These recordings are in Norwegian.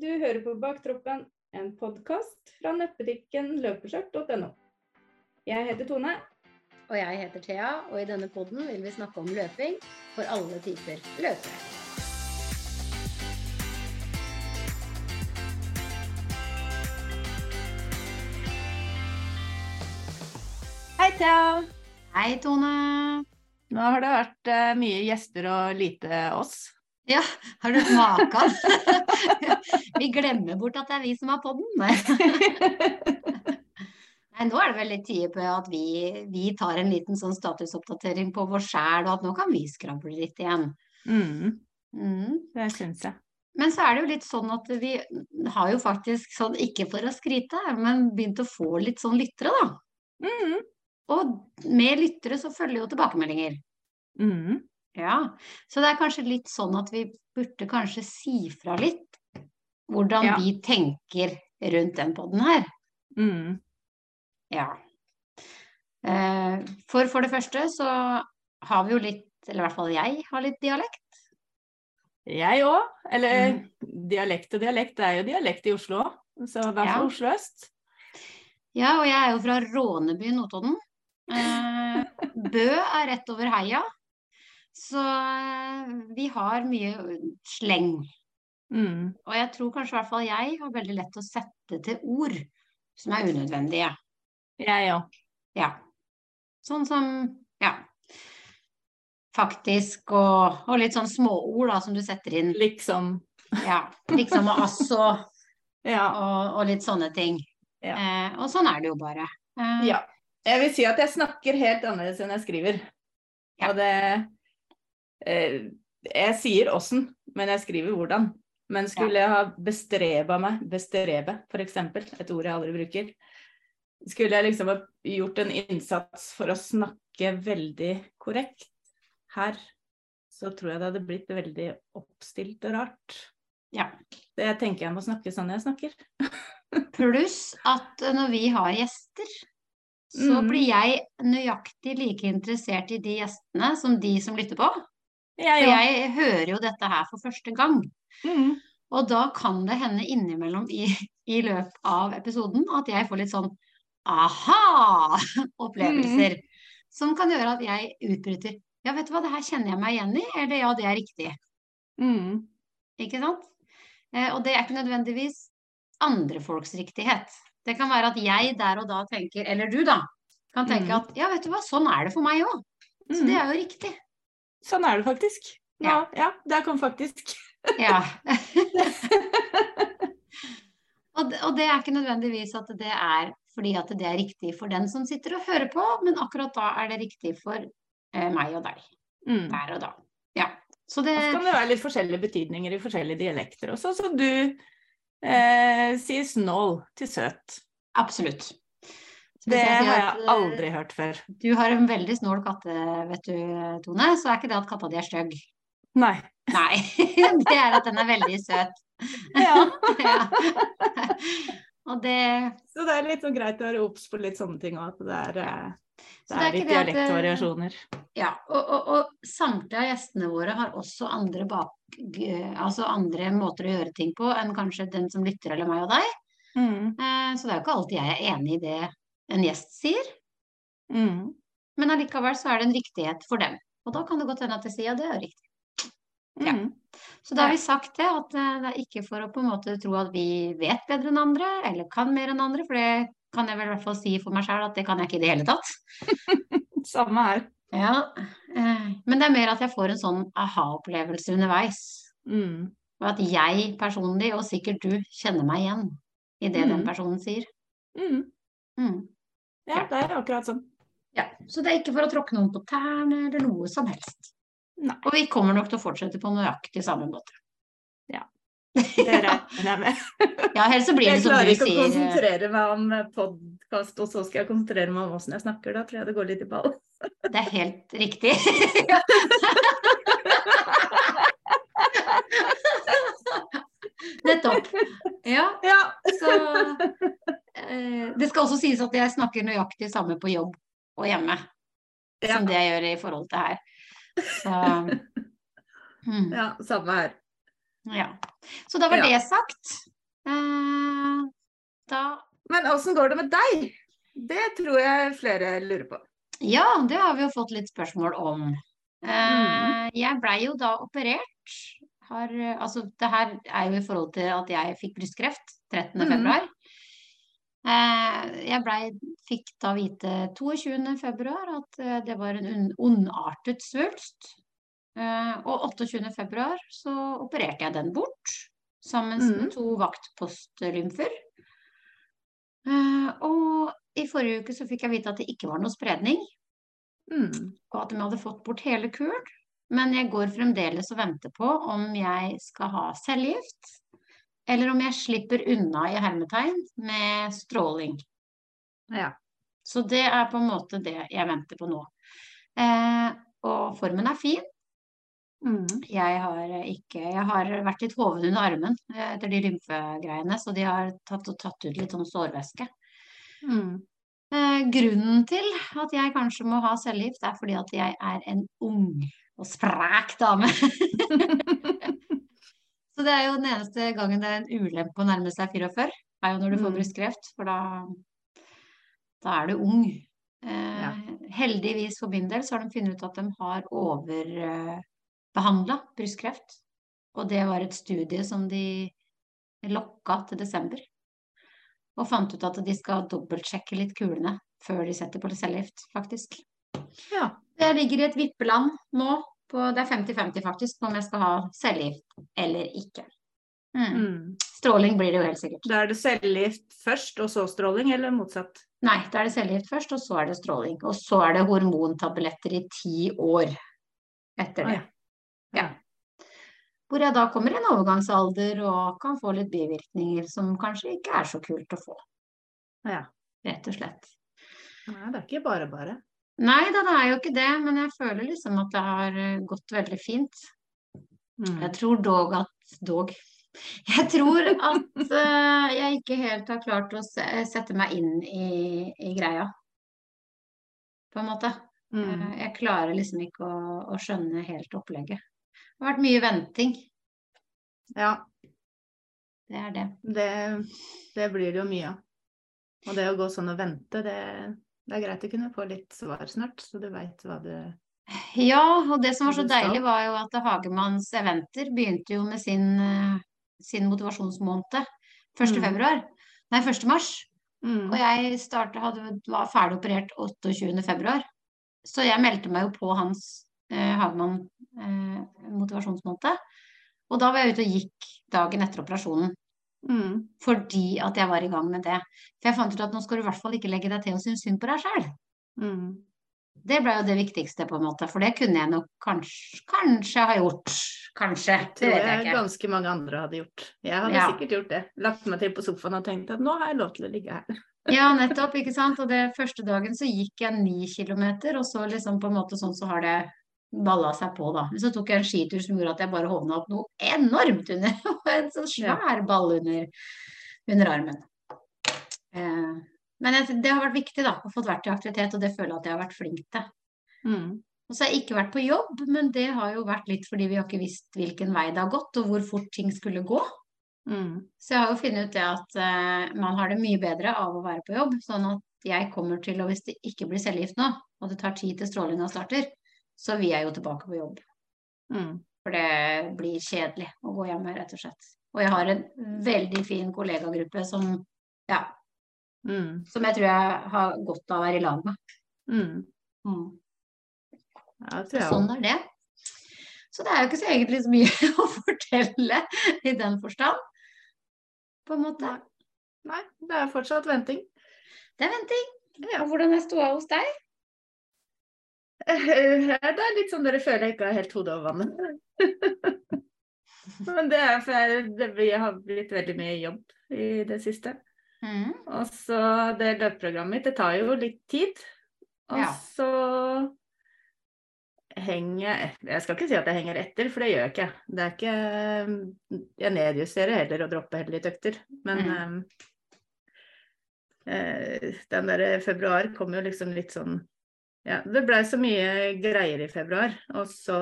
Du hører på Baktroppen, en podkast fra nettbutikken løpeskjørt.no. Jeg heter Tone. Og jeg heter Thea, og i denne podden vil vi snakke om løping for alle typer løpere. Hei, Thea. Hei, Tone. Nå har det vært uh, mye gjester og lite oss. Ja, har du maken? vi glemmer bort at det er vi som har podden. Nei, nå er det vel litt tid på at vi, vi, tar en liten sånn statusoppdatering på vår sjæl, og at nå kan vi skravle litt igjen. Mm. Mm. Det syns jeg. Men så er det jo litt sånn at vi har jo faktisk sånn, ikke for å skryte, men begynt å få litt sånn lyttere, da. Mm. Og med lyttere så følger jo tilbakemeldinger. Mm. Ja, så det er kanskje litt sånn at vi burde kanskje si fra litt hvordan ja. vi tenker rundt den poden her. Mm. Ja. Eh, for for det første så har vi jo litt, eller i hvert fall jeg har litt dialekt. Jeg òg. Eller mm. dialekt og dialekt, det er jo dialekt i Oslo. Så hvert fall ja. Oslo øst. Ja, og jeg er jo fra Råneby, Notodden. Eh, Bø er rett over heia. Så eh, vi har mye sleng. Mm. Og jeg tror kanskje i hvert fall jeg har veldig lett å sette til ord som er unødvendige. Jeg òg. Ja. Sånn som ja. Faktisk og, og litt sånn småord da som du setter inn. Liksom. Ja. Liksom og altså. ja. og, og, litt sånne ting. Ja. Eh, og sånn er det jo bare. Eh, ja. Jeg vil si at jeg snakker helt annerledes enn jeg skriver. Ja. Og det Jeg sier åssen, men jeg skriver hvordan. Men skulle jeg ha bestreba meg, bestrebe f.eks., et ord jeg aldri bruker, skulle jeg liksom ha gjort en innsats for å snakke veldig korrekt her, så tror jeg det hadde blitt veldig oppstilt og rart. Ja. Så jeg tenker jeg må snakke sånn jeg snakker. Pluss at når vi har gjester, så mm. blir jeg nøyaktig like interessert i de gjestene som de som lytter på. Jeg, for jeg hører jo dette her for første gang. Mm. Og da kan det hende innimellom i, i løpet av episoden at jeg får litt sånn aha-opplevelser. Mm. Som kan gjøre at jeg utbryter Ja, vet du hva, det her kjenner jeg meg igjen i. Eller ja, det er riktig. Mm. Ikke sant? Eh, og det er ikke nødvendigvis andre folks riktighet. Det kan være at jeg der og da tenker, eller du da, kan tenke mm. at ja, vet du hva, sånn er det for meg òg. Så det mm. er jo riktig. Sånn er det faktisk. Ja, ja der kom faktisk. ja. og, det, og, det, er ikke nødvendigvis at det er fordi at det er riktig for den som sitter og hører på, men akkurat da er det riktig for eh, meg og deg. Mm. Der og da. Ja. Så det... så kan det være litt forskjellige betydninger i forskjellige dialekter også, så du eh, sier snål til søt. Absolutt. Det har jeg eh, aldri hørt før. Du har en veldig snål katte, vet du, Tone. Så er ikke det at katta di er stygg. Nei. Nei. Det er at den er veldig søt. Ja. ja. Og det Så det er litt sånn greit å være obs på litt sånne ting òg. At det er, eh, det er, det er litt dialektvariasjoner. Ja. Og, og, og, samtlige av gjestene våre har også andre, bak, altså andre måter å gjøre ting på enn kanskje den som lytter, eller meg og deg. Mm. Eh, så det er jo ikke alltid jeg er enig i det en gjest sier. Mm. Men allikevel så er det en riktighet for dem. Og da kan det godt hende at de sier ja, det er riktig. Ja. Mm. Så da har vi sagt det, at eh, det er ikke for å på en måte tro at vi vet bedre enn andre, eller kan mer enn andre, for det kan jeg vel i hvert fall si for meg sjøl at det kan jeg ikke i det hele tatt. Samme her. Ja, eh, men det er mer at jeg får en sånn aha-opplevelse underveis. Mm. Og at jeg personlig, og sikkert du, kjenner meg igjen i det mm. den personen sier. Mm. Ja, det er akkurat sånn. Ja, Så det er ikke for å tråkke noen på tærne eller noe som helst. Nei. Og vi kommer nok til å fortsette på nøyaktig samme måte. Ja. Det regner jeg med. ja, helst så blir det som du sier. Jeg klarer ikke å konsentrere meg om podkast, og så skal jeg konsentrere meg om åssen jeg snakker. Da tror jeg det går litt i ball. det er helt riktig. Nettopp. Ja. ja. Så Eh, det skal også sies at jeg snakker nøyaktig samme på jobb og hjemme ja. som det jeg gjør i forhold til her. Så mm. Ja, samme her. Ja. Så da var ja. det sagt. Eh, da Men åssen går det med deg? Det tror jeg flere lurer på. Ja, det har vi jo fått litt spørsmål om. Eh, jeg blei jo da operert. Har, eh, altså, det her er jo i forhold til at jeg fikk brystkreft 13. Mm. februar. Eh, jeg ble, fikk da vite 22. februar at eh, det var en ondartet svulst. Eh, og 28. februar så opererte jeg den bort, sammen med to vaktpostlymfer. Og i forrige uke så fikk jeg vite at det ikke var noe spredning, Mm. og at de hadde fått bort hele kuren. Men jeg går fremdeles og venter på om jeg skal ha cellegift, eller om jeg slipper unna i hermetegn med stråling. Ja. Så det er på en måte det jeg venter på nå. Eh, og formen er fin. Mm. Jeg har ikke Jeg har vært litt hoven under armen eh, etter de lymfegreiene, så de har tatt tatt ut litt sånn sårvæske. Mm. Eh, grunnen til at jeg kanskje må ha cellegift, er fordi at jeg er en ung og sprek dame. Så det er jo den eneste gangen det er en ulempe å nærme seg 44, er jo når du får Mm. brystkreft, for da, da er du ung. Eh, Ja. Heldigvis for min del så har de funnet ut at de har overbehandla brystkreft. Og det var et studie som de lokka til desember. Og fant ut at de skal dobbeltsjekke litt kulene før de setter på cellegift, faktisk. ja. Jeg ligger i et vippeland nå. På, det er 50-50 faktisk, om jeg skal ha cellegift eller ikke. Mm. Mm. Stråling blir det jo helt sikkert. Da er det cellegift først, og så stråling, eller motsatt? Nei, da er det cellegift først, og så er det stråling. Og så er det hormontabletter i ti år etter det. Ja. Hvor jeg da kommer i en overgangsalder og kan få litt bivirkninger som kanskje ikke er så kult å få, ja. rett og slett. Nei, det er ikke bare bare. Nei da, det er jo ikke det, men jeg føler liksom at det har eh, gått veldig fint. Mm. Jeg tror dog at Dog. Jeg tror at uh, jeg ikke helt har klart å se, sette meg inn i, i greia. På en måte. Mm. Eh, Jeg klarer liksom ikke å, å skjønne helt opplegget. Det har vært mye venting. Ja, Det er det. det, det blir det jo mye av. Og det å gå sånn og vente, det, det er greit å kunne få litt svar snart, så du veit hva du Ja, og det som var så deilig, var jo at Hagemanns eventer begynte jo med sin, eh, sin motivasjonsmåned 1. Mm. februar. Nei, 1. mars. mm. Og jeg startet, hadde, var ferdig operert 28. februar. Så jeg meldte meg jo på hans eh, Hagemann eh, motivasjonsmåned. Og da var jeg ute og gikk dagen etter operasjonen. Mm. Fordi at jeg var i gang med det. For jeg fant ut at nå skal du i hvert fall ikke legge deg til og synes synd på deg sjøl. Mm. Det ble jo det viktigste, på en måte. For det kunne jeg nok kanskje, kanskje ha gjort. Kanskje. Det tror vet jeg ikke. ganske mange andre hadde gjort. Jeg hadde Ja. sikkert gjort det. Lagt meg til på sofaen og tenkt at nå har jeg lov til å ligge her. Ja, nettopp, ikke sant. Og det første dagen så gikk jeg ni kilometer, og så liksom på en måte sånn så har det balla seg på, da. Men så tok jeg en skitur som gjorde at jeg bare hovna opp noe enormt under. En sånn svær ball under, under armen. Eh, men jeg, det har vært viktig, da. Å få vært i aktivitet, og det føler jeg at jeg har vært flink til. Mm. Og så har jeg ikke vært på jobb, men det har jo vært litt fordi vi har ikke visst hvilken vei det har gått, og hvor fort ting skulle gå. Mm. Så jeg har jo funnet ut det at eh, man har det mye bedre av å være på jobb. Sånn at jeg kommer til å, hvis det ikke blir cellegift nå, og det tar tid til strålinga starter, så vil jeg jo tilbake på jobb. Mm. For det blir kjedelig å gå hjemme, rett og slett. Og jeg har en veldig fin kollegagruppe som, ja, Mm. som jeg tror jeg har godt av å være i lag med. Mm. Mm. Ja, sånn er det. Så det er jo ikke så egentlig så mye å fortelle i den forstand. På en måte. Nei, det er fortsatt venting. Det er venting. Ja. Og hvordan er ståa hos deg? Det er litt sånn dere føler jeg ikke har helt hodet over vannet. Men det er for jeg, det, jeg har blitt veldig mye jobb i det siste. Mm. Og så det løpeprogrammet mitt, det tar jo litt tid. Og Ja. så henger jeg Jeg skal ikke si at jeg henger etter, for det gjør jeg ikke. Det er ikke Jeg nedjusterer heller og dropper heller litt økter. Men Mm. eh, den derre februar kom jo liksom litt sånn Ja, det blei så mye greier i februar. Og så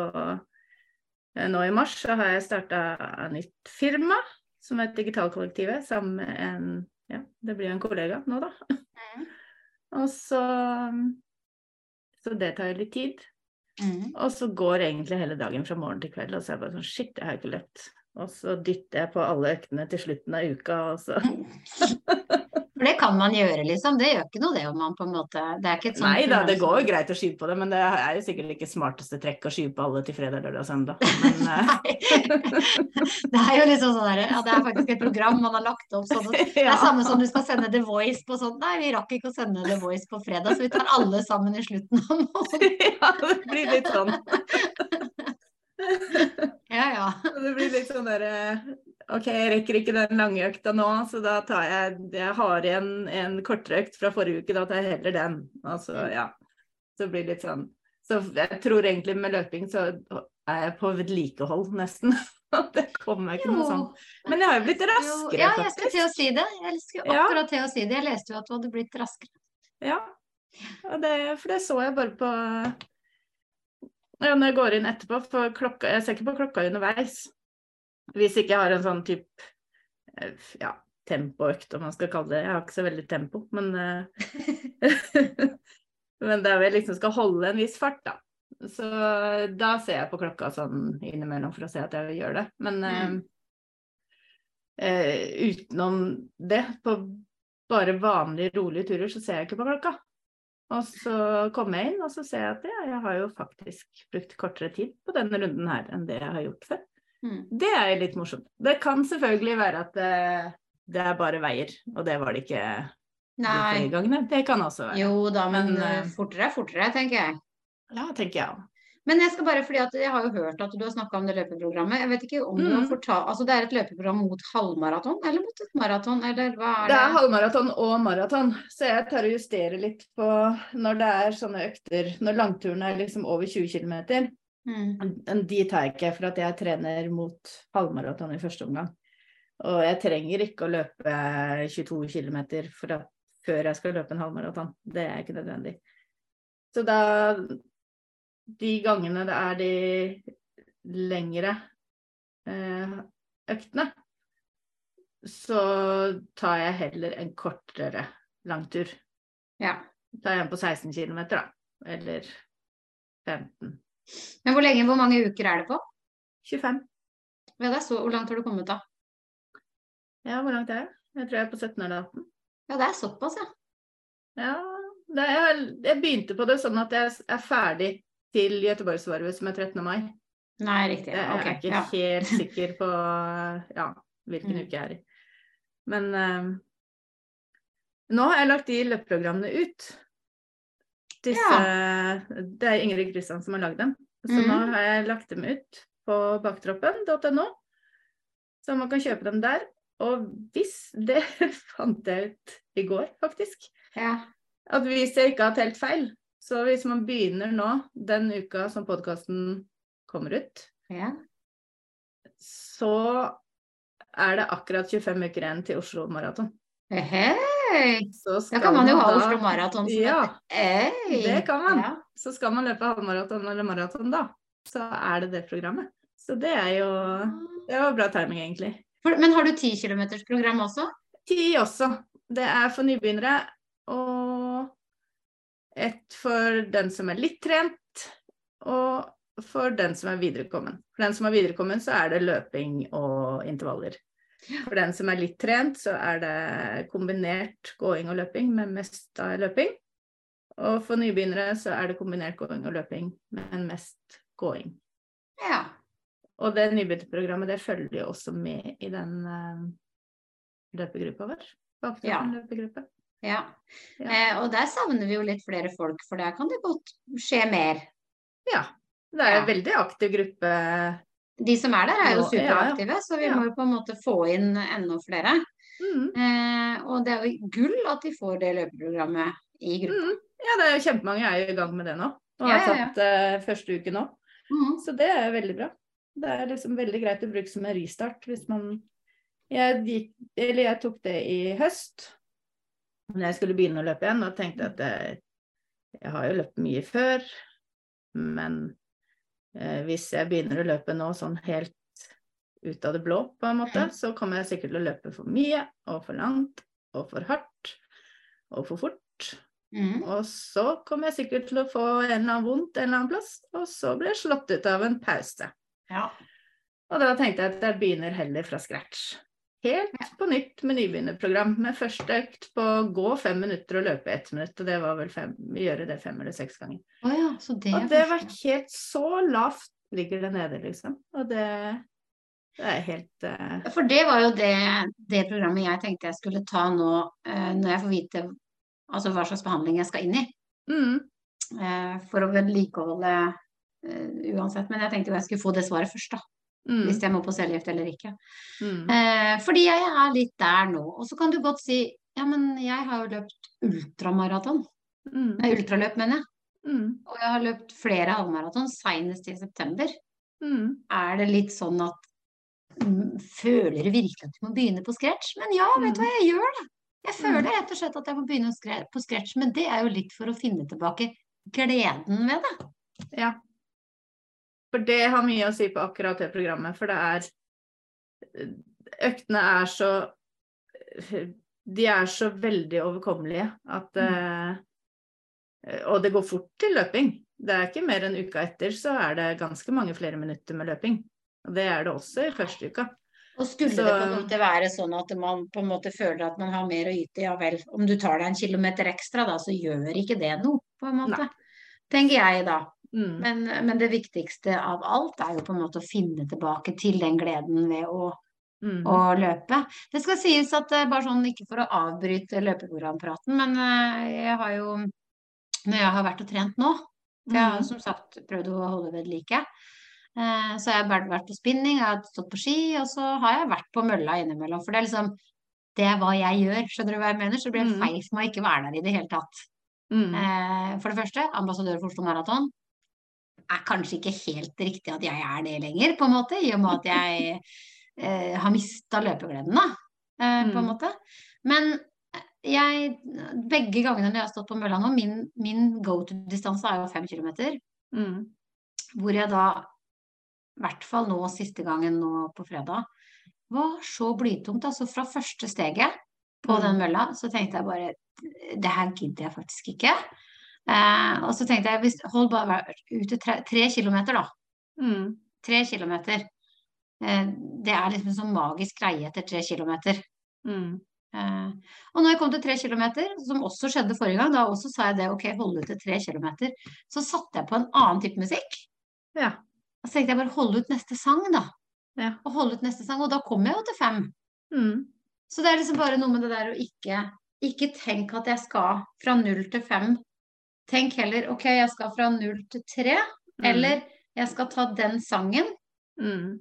eh, nå i mars så har jeg starta nytt firma. som heter digitalkollektivet, sammen med en Ja, det blir en kollega nå, da. Mm. Og så Så det tar jo litt tid. Mm. Og så går egentlig hele dagen fra morgen til kveld, og så er jeg bare sånn Shit, jeg har ikke løpt. Og så dytter jeg på alle øktene til slutten av uka, og så For det kan man gjøre, liksom. Det gjør ikke noe, det om man på en måte Det er ikke et sånt Nei da, det går jo greit å skyve på det, men det er jo sikkert ikke smarteste trekk å skyve på alle til fredag, lørdag og søndag. Men eh. Det er jo liksom sånn der, ja, det er faktisk et program man har lagt opp sånn Det er samme som du skal sende The Voice på sånn Nei, vi rakk ikke å sende The Voice på fredag, så vi tar alle sammen i slutten av måneden. ja, det blir litt sånn. Ja, ja. Det blir litt sånn derre OK, jeg rekker ikke den lange økta nå, så da tar jeg Jeg har igjen en kortere økt fra forrige uke, da tar jeg heller den. Altså, ja. Så blir det litt sånn Så jeg tror egentlig med løping så er jeg på vedlikehold, nesten. Det kommer ikke noe sånn. Men jeg har jo blitt Jo, faktisk. ja, jeg skulle til å si det. Jeg skulle akkurat til å si det. Jeg leste jo at du hadde blitt raskere. Ja. Og det, for det så jeg bare på ja, når jeg går inn etterpå, for klokka Jeg ser ikke på klokka underveis. Hvis ikke jeg har en sånn type ja, tempoøkt, om man skal kalle det. Jeg har ikke så veldig tempo, men eh, Men der vi liksom skal holde en viss fart, da. Så da ser jeg på klokka sånn innimellom for å se at jeg gjør det. Men eh, Mm. eh, utenom det, på bare vanlige, rolige turer, så ser jeg ikke på klokka. Og så kommer jeg inn, og så ser jeg at ja, jeg har jo faktisk brukt kortere tid på denne runden her enn det jeg har gjort før. Mm. Det er litt morsomt. Det kan selvfølgelig være at det, det er bare veier, og det var det ikke de Nei. forrige gangene. Det kan også være. Jo da, men Men, eh, fortere er fortere, tenker jeg. Ja, tenker jeg òg. Men jeg skal bare, fordi at jeg har jo hørt at du har snakka om det løpeprogrammet. Jeg vet ikke om du har Mm. fortalt Altså det er et løpeprogram mot halvmaraton, eller mot et maraton, eller hva er Det det? er halvmaraton og maraton, så jeg tar og justerer litt på når det er sånne økter, når langturen er liksom over 20 km. Mm. De tar jeg ikke, for at jeg trener mot halvmaraton i første omgang. Og jeg trenger ikke å løpe 22 km før jeg skal løpe en halvmaraton. Det er ikke nødvendig. Så da De gangene det er de lengre eh, øktene, så tar jeg heller en kortere langtur. Ja. tar jeg en på 16 km, da. Eller 15. Men hvor lenge, hvor mange uker er det på? 25. Ja, det er så, hvor langt har du kommet da? Ja, hvor langt er jeg? Jeg tror jeg er på 17 eller 18. Ja, det er såpass, ja. Ja, det er, jeg begynte på det sånn at jeg er ferdig til Göteborgsvarvet som er 13. mai. Nei, riktig. Jeg Ja. er ikke Ja. helt sikker på ja, hvilken Mm. uke jeg er i. Men um, nå har jeg lagt de løpeprogrammene ut. Disse, Det er Ingrid Kristian som har lagd dem. Så nå Mhm. har jeg lagt dem ut på baktroppen.no, så man kan kjøpe dem der. Og hvis Det fant jeg ut i går, faktisk. Ja. At hvis jeg ikke har telt feil, så hvis man begynner nå, den uka som podkasten kommer ut, ja. så er det akkurat 25 uker igjen til Oslo Maraton. Da kan man jo ha da- Oslo Maraton som Ja, et det kan man. Ja. Så skal man løpe halvmaraton eller maraton da, så er det det programmet. Så det er jo Det var bra timing, egentlig. For, men har du 10 km program også? Ti også. Det er for nybegynnere og et for den som er litt trent, og for den som er viderekommen. For den som er viderekommen, så er det løping og intervaller. For den som er litt trent, så er det kombinert gåing og løping, men mest da løping. Og for nybegynnere så er det kombinert gåing og løping, men mest gåing. Ja. Og det nybegynnerprogrammet det følger jo også med i den uh, løpegruppa vår. Ja. løpegruppe. ja. Ja. Eh, og der savner vi jo litt flere folk, for der kan det godt skje mer. Ja. Det er en veldig aktiv gruppe. De som er der, er jo Nå- ja, ja. superaktive, så vi må jo på en måte få inn enda flere. Mm. Eh, og det er jo gull at de får det løpeprogrammet i gruppa. Mm. Ja, det er jo kjempemange er jo i gang med det nå. Og har tatt eh, første uke nå. Mm. Så det er veldig bra. Det er liksom veldig greit å bruke som en restart hvis man Jeg, gikk, eller jeg tok det i høst, når jeg skulle begynne å løpe igjen, og tenkte at jeg, jeg har jo løpt mye før, men hvis jeg begynner å løpe nå sånn helt ut av det blå, på en måte, Mm. så kommer jeg sikkert til å løpe for mye og for langt og for hardt og for fort. Mm. Og så kommer jeg sikkert til å få en eller annen vondt en eller annen plass, og så blir jeg slått ut av en pause. Ja. Og da tenkte jeg at jeg begynner heller fra scratch. Helt på nytt med nybegynnerprogram, med første økt på gå fem minutter og løpe ett minutt. Og det var vel fem, gjøre det fem eller seks ganger. Oh ja, så det Og det var helt så lavt ligger det nede, liksom. Og det, det er helt uh... For det var jo det, det programmet jeg tenkte jeg skulle ta nå, uh, når jeg får vite altså hva slags behandling jeg skal inn i. mm, Uh, for å vedlikeholde eh, uansett. Men jeg tenkte jo jeg skulle få det svaret først, da. Mm, Hvis jeg må på cellegift eller ikke. mm, Eh, fordi jeg er litt der nå. Og så kan du godt si ja, men jeg har jo løpt ultramaraton. mm, Nei, ultraløp, mener jeg. mm, Og jeg har løpt flere halvmaraton, senest i september. mm. Er det litt sånn at mm, Føler du virkelig at du må begynne på scratch? Men ja, vet du hva, jeg gjør det. Jeg føler rett og slett at jeg må begynne på scratch, men det er jo litt for å finne tilbake gleden ved det. Ja. For det har mye å si på akkurat det programmet, for det er Øktene er så De er så veldig overkommelige at eh, Og det går fort til løping. Det er ikke mer enn uka etter, så er det ganske mange flere minutter med løping. Og det er det også i første uka. Og skulle Så- det på en måte være sånn at man på en måte føler at man har mer å yte, ja vel. Om du tar deg en kilometer ekstra da, så gjør ikke det noe, på en måte. Tenker jeg da. Mm. Men, men det viktigste av alt er jo på en måte å finne tilbake til den gleden ved å, Mm. å løpe. Det skal sies at eh, bare sånn, ikke for å avbryte løpeprogrampraten, men eh, jeg har jo, når jeg har vært og trent nå, for jeg har Mm. som sagt prøvd å holde ved like, eh, så jeg har vært på spinning, jeg har stått på ski, og så har jeg vært på mølla innimellom. For det er liksom, det er hva jeg gjør, skjønner du hva jeg mener? Så det blir det feil for meg å ikke være der i det hele tatt. Mm. For det første, ambassadør for Oslo Maraton. Er kanskje ikke helt riktig at jeg er det lenger, på en måte, i og med at jeg eh, har mista løpegleden, da. Eh, på en Mm. måte. Men jeg, begge gangene når jeg har stått på mølla nå, min, min go to-distanse er jo fem kilometer. Mm. Hvor jeg da, i hvert fall nå siste gangen nå på fredag, var så blytungt. Altså fra første steget på Mm. den mølla, så tenkte jeg bare det her gidder jeg faktisk ikke. Eh, og så tenkte jeg hvis, hold bare ute tre, tre kilometer, da. Mm. Tre kilometer. Eh, det er liksom en sånn magisk greie etter tre kilometer. Mm. Eh, og når jeg kom til tre kilometer, som også skjedde forrige gang, da også sa jeg det, ok, holde ut til tre kilometer, så satte jeg på en annen type musikk. Ja. Og så tenkte jeg bare holde ut neste sang, da. Ja. Og holde ut neste sang, og da kom jeg jo til fem. Mm. Så det er liksom bare noe med det der å ikke, ikke tenke at jeg skal fra null til fem. Tenk heller ok, jeg skal fra null til tre, Mm. eller jeg skal ta den sangen. Mm.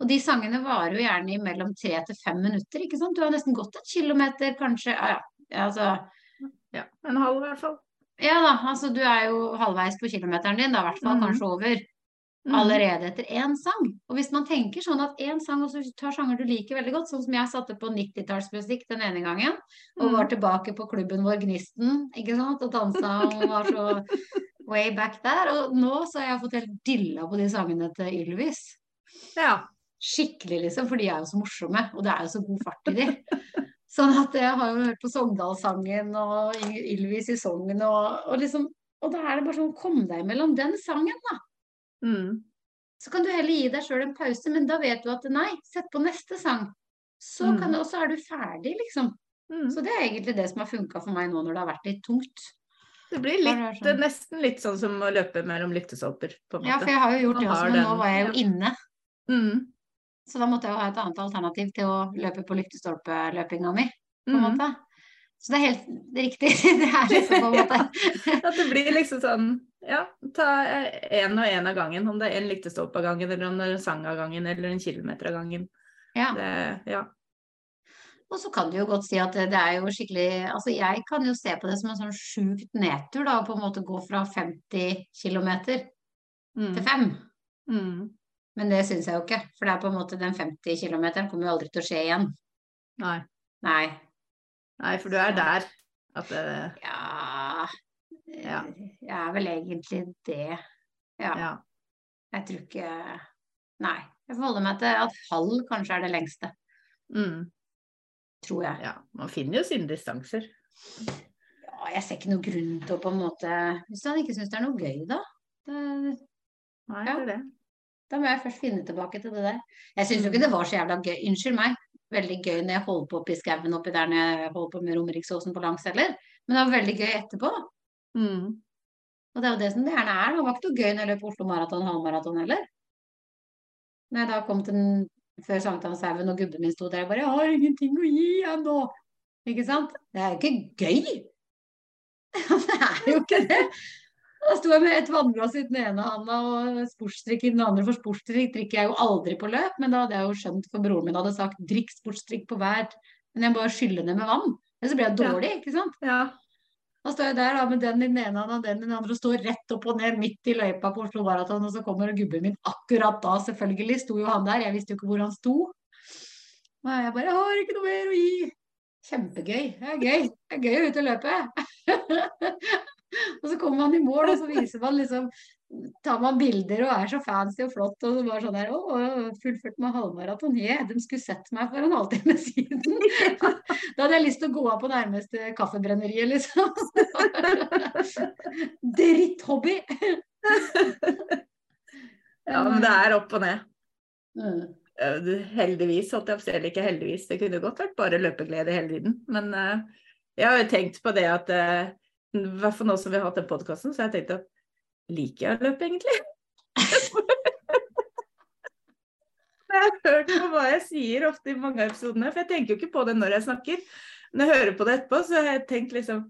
Og de sangene varer jo gjerne i mellom tre til fem minutter, ikke sant. Du har nesten gått et kilometer, kanskje. Ja, ja, altså. Ja. En halv, i hvert fall. Ja da, altså du er jo halvveis på kilometeren din, da i hvert fall Mm. kanskje over. Mm. allerede etter én sang. Og hvis man tenker sånn at én sang, og så tar sanger du liker veldig godt, sånn som jeg satte på 90-tallsmusikk den ene gangen, og Mm. var tilbake på klubben vår Gnisten, ikke sant, og dansa og var så way back der. Og nå så har jeg fått helt dilla på de sangene til Ylvis. Ja. Skikkelig, liksom, for de er jo så morsomme, og det er jo så god fart i de. Sånn at jeg har jo hørt på Sogndalssangen og Ylvis i Sogn, og, og liksom Og da er det bare sånn, kom deg mellom den sangen, da. Mm. Så kan du heller gi deg sjøl en pause, men da vet du at nei, sett på neste sang. Så Mm. kan du, så er du ferdig, liksom. Mm. Så det er egentlig det som har funka for meg nå når det har vært litt tungt. Det blir litt, det sånn. nesten litt sånn som å løpe mellom lyktestolper, på en måte. Ja, for jeg har jo gjort det også, men nå var jeg jo inne. Mm. Så da måtte jeg jo ha et annet alternativ til å løpe på lyktestolpeløpinga mi, på en Mm. måte. Så det er helt riktig. Det er liksom på en måte At det blir liksom sånn Ja, ta én og én av gangen. Om det er en lyktestolpe av gangen, eller om det er en sang av gangen, eller en kilometer av gangen. Ja. Det, ja. Og så kan du jo godt si at det det er jo skikkelig Altså jeg kan jo se på det som en sånn sjukt nedtur, da, å på en måte gå fra 50 km til Mm. 5. Mm. Men det syns jeg jo ikke, for det er på en måte den 50 km kommer jo aldri til å skje igjen. Nei. Nei. Nei, for du er der. At det Ja Ja. Jeg er vel egentlig det. Ja. Ja. Jeg tror ikke Nei. Jeg forholder meg til at halv kanskje er det lengste, Mm. tror jeg. Ja, man finner jo sine distanser. Ja, jeg ser ikke noe grunn til å på en måte Hvis han ikke syns det er noe gøy, da. Det, Nei, Ja. det er det. da må jeg først finne tilbake til det der. Jeg syns jo ikke det var så jævla gøy. Unnskyld meg. Veldig gøy når jeg holder på oppi skauen oppi der når jeg holder på med romeriksåsen på langs heller. Men det var veldig gøy etterpå. Mm. Og det er jo det som det gjerne er. Det var ikke noe gøy når jeg løp Oslo Maraton halvmaraton heller. Når jeg da kom til den før Sankthanshaugen og gubben min sto der og bare 'Jeg har ingenting å gi han nå'. Ikke sant? Det er jo ikke gøy. det er jo ikke det. Da sto jeg med et vannglass i den ene handa og sportsdrikk i den andre, for sportsdrikk drikker jeg jo aldri på løp. Men da hadde jeg jo skjønt, for broren min hadde sagt 'drikk sportsdrikk på hver'. Men jeg bare skyller ned med vann. Ellers så blir jeg dårlig, ikke sant. Ja. Da står jeg der da, med den i den ene handa og den i den andre og står rett opp og ned midt i løypa på Oslo Maraton, og så kommer gubben min akkurat da, selvfølgelig sto jo han der, jeg visste jo ikke hvor han sto. Og jeg bare 'Jeg har ikke noe mer å gi'. Kjempegøy. Det er gøy. Det er gøy å ut og løpe. og så kommer man i mål, og så viser man liksom Tar man bilder og er så fancy og flott, og så bare sånn der 'Å, fullført med halvmaraton'. Yeah, de skulle sett meg for en halvtime siden. Da hadde jeg lyst til å gå av på nærmeste kaffebrenneriet, liksom. Dritthobby! ja, men det er opp og ned. Mm. Eh, Heldigvis, holdt jeg på å si, eller ikke heldigvis, det kunne godt vært bare løpeglede hele tiden. Men eh, jeg har jo tenkt på det at eh, i hvert fall nå som vi har hatt den podkasten, så har jeg tenkt at liker jeg å løpe egentlig? Jeg har hørt på hva jeg sier ofte i mange av episodene, for jeg tenker jo ikke på det når jeg snakker. Når jeg hører på det etterpå, så har jeg tenkt liksom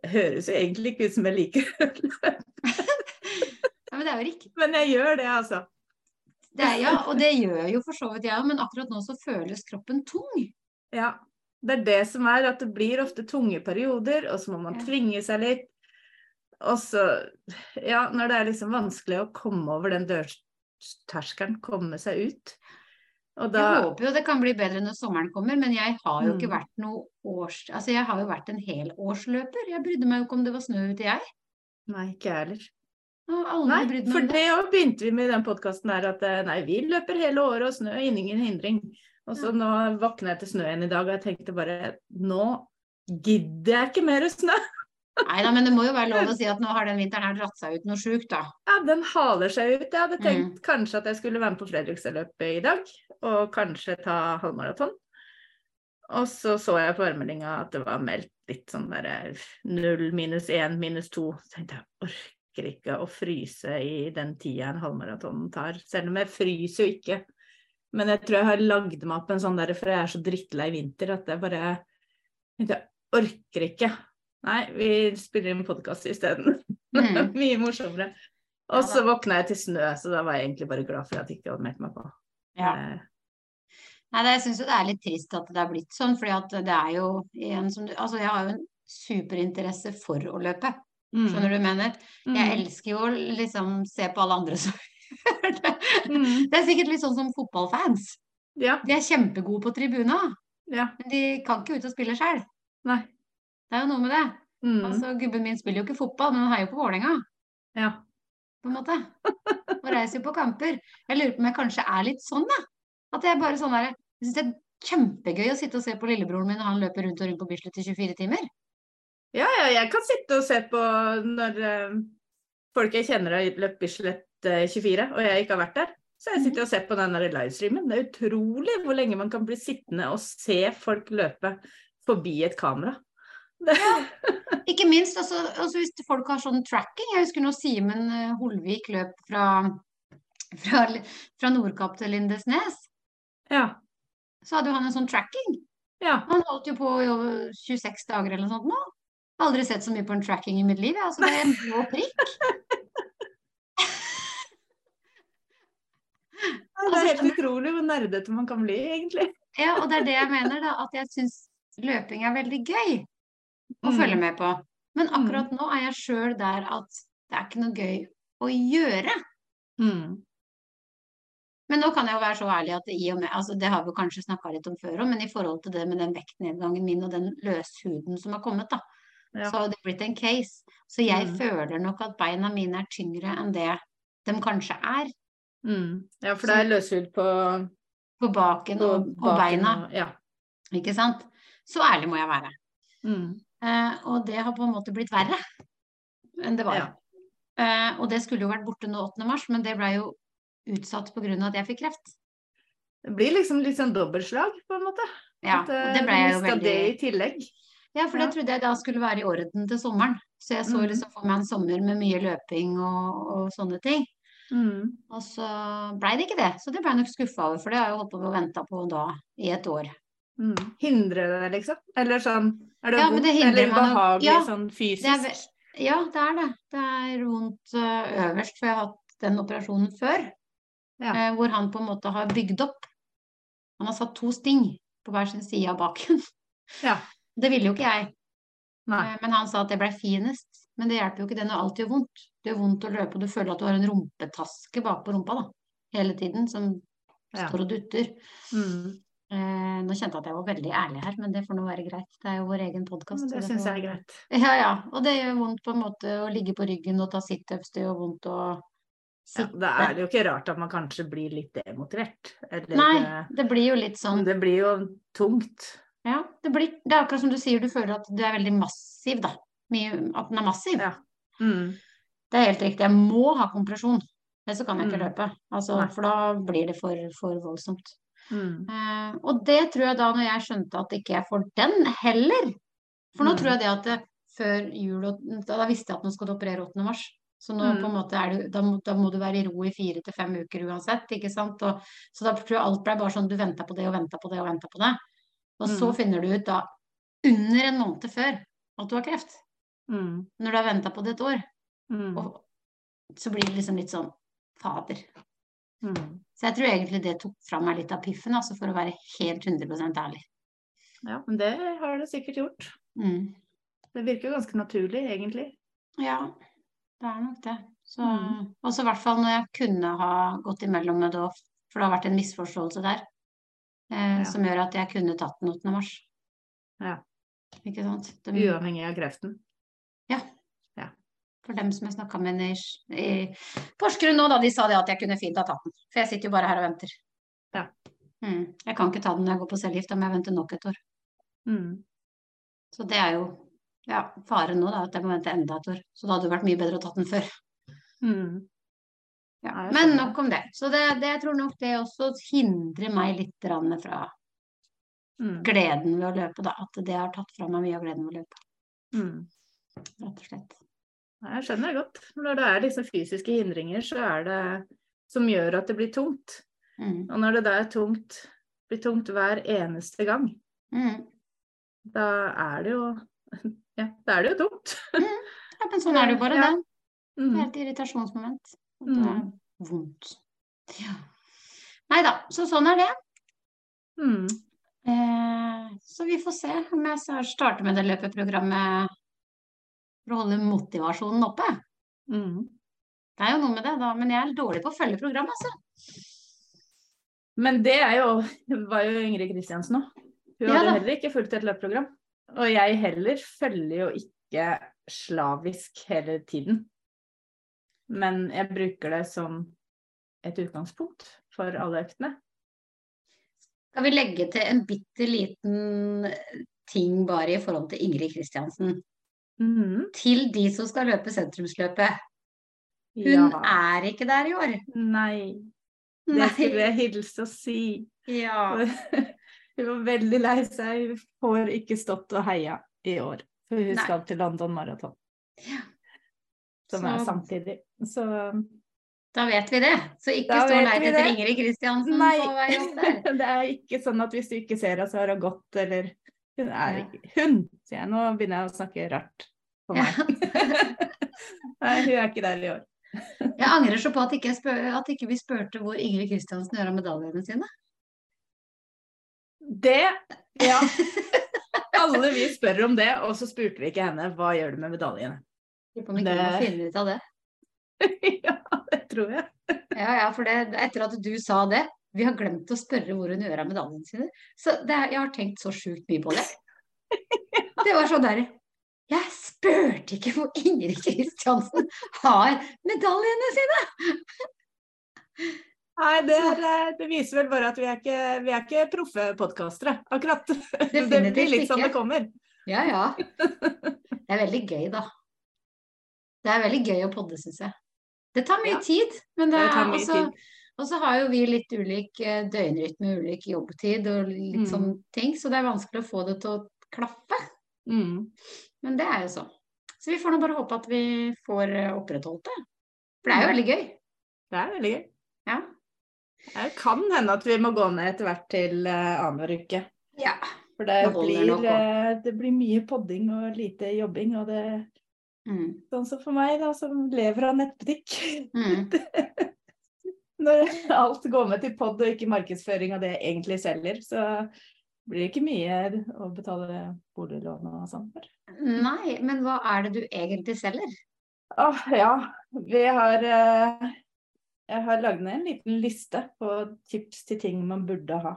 Det høres jo egentlig ikke ut som jeg liker å løpe, Ja, men det er jo riktig. men jeg gjør det, altså. Det er, ja, og det gjør jo for så vidt jeg òg, men akkurat nå så føles kroppen tung. Ja, det er det som er at det blir ofte tunge perioder, og så må man tvinge seg litt. Og så, ja, når det er liksom vanskelig å komme over den dørterskelen, komme seg ut. Da Jeg håper jo det kan bli bedre når sommeren kommer, men jeg har jo ikke Mm. vært noe års... Altså, jeg har jo vært en helårsløper. Jeg brydde meg jo ikke om det var snø ute, jeg. Nei, ikke jeg heller. Nei, for det. òg begynte vi med i den podkasten her, at eh, nei, vi løper hele året, og snø er ingen hindring. Og så nå våkna jeg til snø igjen i dag, og jeg tenkte bare nå gidder jeg ikke mer snø. Nei da, men det må jo være lov å si at nå har den vinteren her dratt seg ut noe sjukt, da. Ja, den haler seg ut. Jeg hadde tenkt Mm. kanskje at jeg skulle være med på Fredrikstadløpet i dag, og kanskje ta halvmaraton. Og så så jeg på værmeldinga at det var meldt litt sånn derre null, minus én, minus to. Så tenkte jeg orker ikke å fryse i den tida en halvmaraton tar. Selv om jeg fryser jo ikke. Men jeg tror jeg har lagd meg opp en sånn der, for jeg er så drittlei vinter at jeg bare jeg orker ikke. Nei, vi spiller inn podkast isteden. Mm. Mye morsommere. Og så våkna jeg til snø, så da var jeg egentlig bare glad for at jeg ikke hadde meldt meg på. Ja. Eh, Nei, det, jeg syns jo det er litt trist at det er blitt sånn, fordi at det er jo igjen som du Altså, jeg har jo en superinteresse for å løpe, mm, skjønner du hva jeg mener? Jeg mm, elsker jo å liksom se på alle andre som det. mm, er sikkert litt sånn som fotballfans. Ja. De er kjempegode på tribuna, Ja. men de kan ikke ut og spille sjøl. Det er jo noe med det. Mm, Altså, Gubben min spiller jo ikke fotball, men han heier jo på Vålerenga, ja. på en måte. Og reiser jo på kamper. Jeg lurer på om jeg kanskje er litt sånn, da. At jeg bare sånn der Jeg syns det er kjempegøy å sitte og se på lillebroren min når han løper rundt og rundt på Bislett i 24 timer. ja, ja, jeg kan sitte og se på når øh, folk jeg kjenner har løpt Bislett eh, 24, og jeg ikke har vært der. Så jeg sitter og ser på den der livestreamen. Det er utrolig hvor lenge man kan bli sittende og se folk løpe forbi et kamera. Ja, Ikke minst altså, altså hvis folk har sånn tracking. Jeg husker når Simen eh, Holvik løp fra, fra, fra Nordkapp til Lindesnes. ja. Så hadde jo han en sånn tracking. Ja. Han holdt jo på i over 26 dager eller noe sånt nå. Aldri sett så mye på en tracking i mitt liv. Altså, det er en blå prikk. Det er helt utrolig hvor nerdete man kan bli, egentlig. Ja, og det er det jeg mener, da. At jeg syns løping er veldig gøy å Mm. følge med på. Men akkurat nå er jeg sjøl der at det er ikke noe gøy å gjøre. Mm. Men nå kan jeg jo være så ærlig at i og med, altså det har vi kanskje snakka litt om før òg, men i forhold til det med den vektnedgangen min og den løshuden som har kommet, da, Ja. så har det blitt en case. Så jeg Mm. føler nok at beina mine er tyngre enn det de kanskje er. Mm. Ja, for det er løshud på, På baken på og, på beina. og- Ja. Ikke sant? Så ærlig må jeg være. Mm. Eh, og det har på en måte blitt verre enn det var. Ja. Eh, og det skulle jo vært borte nå 8. mars, men det blei jo utsatt pga. at jeg fikk kreft. Det blir liksom litt sånn dobbeltslag, på en måte. Ja, At, eh, det ble jeg jo veldig det i tillegg. Ja, for Ja. trodde jeg da skulle være i orden til sommeren. Så jeg så Mhm. liksom for meg en sommer med mye løping og, og sånne ting. Mm. Og så blei det ikke det. Så det ble jeg nok skuffa over, for det har jeg holdt på med å vente på da i et år. Mm. Hindrer det deg, liksom? Eller sånn Er det Ja, vondt det eller behagelig ja, sånn Det er, fysisk? ja, det er det. Det er vondt øverst, for jeg har hatt den operasjonen før. Ja. eh, hvor han på en måte har bygd opp. Han har satt to sting på hver sin side av baken. Ja. Det ville jo ikke jeg. Nei. Men han sa at det ble finest. Men det hjelper jo ikke det når alt gjør vondt. Det gjør vondt å løpe, og du føler at du har en rumpetaske bak på rumpa da. hele tiden, som Ja. står og dutter. Mm. Eh, nå kjente jeg at jeg var veldig ærlig her, men det får nå være greit. Det er jo vår egen podkast. Det, det syns jeg er greit. Ja, ja. Og det gjør vondt på en måte å ligge på ryggen og ta situps. Det gjør vondt å Ja, sitte. da er det jo ikke rart at man kanskje blir litt demotivert. Eller Nei, eh, det blir jo litt sånn Det blir jo tungt. Ja, det blir Det er akkurat som du sier, du føler at du er veldig massiv, da. Mye, at den er massiv. Ja. Mm. Det er helt riktig. Jeg må ha kompresjon. Ellers så kan jeg ikke Mm. løpe. Altså, for da blir det for, for voldsomt. Mm. Eh, og det tror jeg da, når jeg skjønte at ikke jeg får den heller For nå Mm. tror jeg det at det, før jul da, da visste jeg at nå skal du operere 8. mars. Så nå Mm. på en måte er du, da, må, da må du være i ro i fire til fem uker uansett, ikke sant. Og, så da tror jeg alt ble bare sånn du venta på det og venta på det og venta på det. Og så Mm. finner du ut da, under en måned før, at du har kreft. Mm. Når du har venta på det et år. Mm. Og så blir det liksom litt sånn Fader. Mm. Så jeg tror egentlig det tok fra meg litt av piffen, altså for å være helt 100% ærlig. Ja, men det har det sikkert gjort. Mm. Det virker jo ganske naturlig, egentlig. Ja, det er nok det. Så, Mm. Og så i hvert fall når jeg kunne ha gått imellom med det for det har vært en misforståelse der. Eh, Ja. Som gjør at jeg kunne tatt den 8. mars. Ja. Ikke sant? De, Uavhengig av kreften. For dem som jeg snakka med i, i Porsgrunn nå, da, de sa det at jeg kunne fint ha tatt den. For jeg sitter jo bare her og venter. Ja. Mm. Jeg kan ikke ta den når jeg går på cellegift, da må jeg vente nok et år. Mm. Så det er jo ja, faren nå, da, at jeg må vente enda et år. Så det hadde vært mye bedre å tatt den før. Mm. Ja. Ja, Men nok om det. Så det, det, jeg tror nok det også hindrer meg litt fra Mm. gleden ved å løpe, da. At det har tatt fra meg mye av gleden ved å løpe, Mm. rett og slett. Jeg skjønner det godt. Når det er liksom fysiske hindringer, så er det som gjør at det blir tungt. Mm. Og når det da er tungt, blir tungt hver eneste gang, Mm. da er det jo Ja, da er det jo tungt. Ja, men sånn er det jo bare, Ja. det. Det er Mm. et irritasjonsmoment. At det er Mm. vondt. Ja. Nei da, så sånn er det. Mm. Eh, så vi får se om jeg starter med det løpeprogrammet for å holde motivasjonen oppe. Mm. Det er jo noe med det, da. Men jeg er dårlig på å følge programmet, altså. Men det er jo, var jo Ingrid Kristiansen òg. Hun Ja hadde heller ikke fulgt et løpeprogram. Og jeg heller følger jo ikke slavisk hele tiden. Men jeg bruker det som et utgangspunkt for alle øktene. Skal vi legge til en bitte liten ting bare i forhold til Ingrid Kristiansen? Mhm. Til de som skal løpe sentrumsløpet. Hun Ja. er ikke der i år. Nei. Det skulle jeg hilse og si. Ja. Hun var veldig lei seg. Hun får ikke stått og heia i år. For hun Nei. skal til London Marathon. Som er Så- samtidig. Så Da vet vi det. Så ikke stå leit etter. Ingrid Kristiansen på vei opp der. det er ikke sånn at hvis du ikke ser så har hun gått, eller Hun er ikke Hun, sier jeg. Nå begynner jeg å snakke rart på meg. Nei, hun er ikke der i år. Jeg angrer så på at ikke, spør, at ikke vi spurte hvor Ingrid Kristiansen gjør av medaljene sine. Det Ja. Alle vi spør om det, og så spurte vi ikke henne hva gjør du med medaljene. Lurer på om ikke vi må finne ut av det. ja, det tror jeg. Ja, ja, for det, etter at du sa det, vi har glemt å spørre hvor hun gjør av medaljene sine. Så det, er- jeg har tenkt så sjukt mye på det. Det var sånn der Jeg spurte ikke hvor Ingrid Kristiansen har medaljene sine! Nei, det, eh, det, viser vel bare at vi er ikke, vi er ikke proffe podkastere, akkurat. Definitivt det blir litt sånn det kommer. Ja, ja. Det er veldig gøy, da. Det er veldig gøy å podde, syns jeg. Det tar mye Ja. tid, men det Det er også tid. Og så har jo vi litt ulik eh, døgnrytme, ulik jobbtid og litt Mm. sånne ting, så det er vanskelig å få det til å klaffe. Mm. Men det er jo så. Så vi får nå bare håpe at vi får eh, opprettholdt det. For det er jo veldig gøy. Det er veldig gøy. Ja. Det kan hende at vi må gå ned etter hvert til uh, annenhver uke. ja. For det Det blir, det blir mye podding og lite jobbing. Og det Mm. sånn som for meg, da, som lever av nettbutikk. Mm. Når alt går med til pod og ikke markedsføring av det jeg egentlig selger, så blir det ikke mye å betale boliglån og sånn for. Nei, men hva er det du egentlig selger? Åh, ja. Vi har eh, Jeg har lagd ned en liten liste på tips til ting man burde ha.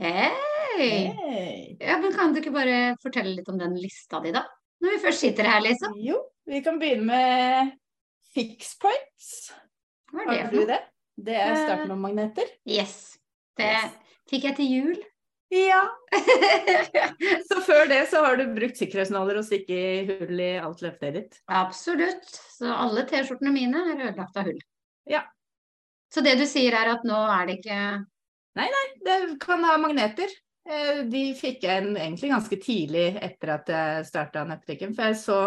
Hei! Hey. Ja, men kan du ikke bare fortelle litt om den lista di, da? Når vi først sitter her, liksom. Jo, vi kan begynne med fix points. Hva er det Har du det? Det er startnummermagneter. Yes. Det Yes. fikk jeg til jul. Ja. Så før det så har du brukt sikkerhetsnåler og stikket hull i alt løftet ditt. Absolutt. Så alle T-skjortene mine er ødelagt av hull. Ja. Så det du sier er at nå er det ikke Nei, nei. Det kan ha magneter. Eh, De fikk jeg egentlig ganske tidlig etter at jeg starta nettbutikken. For jeg så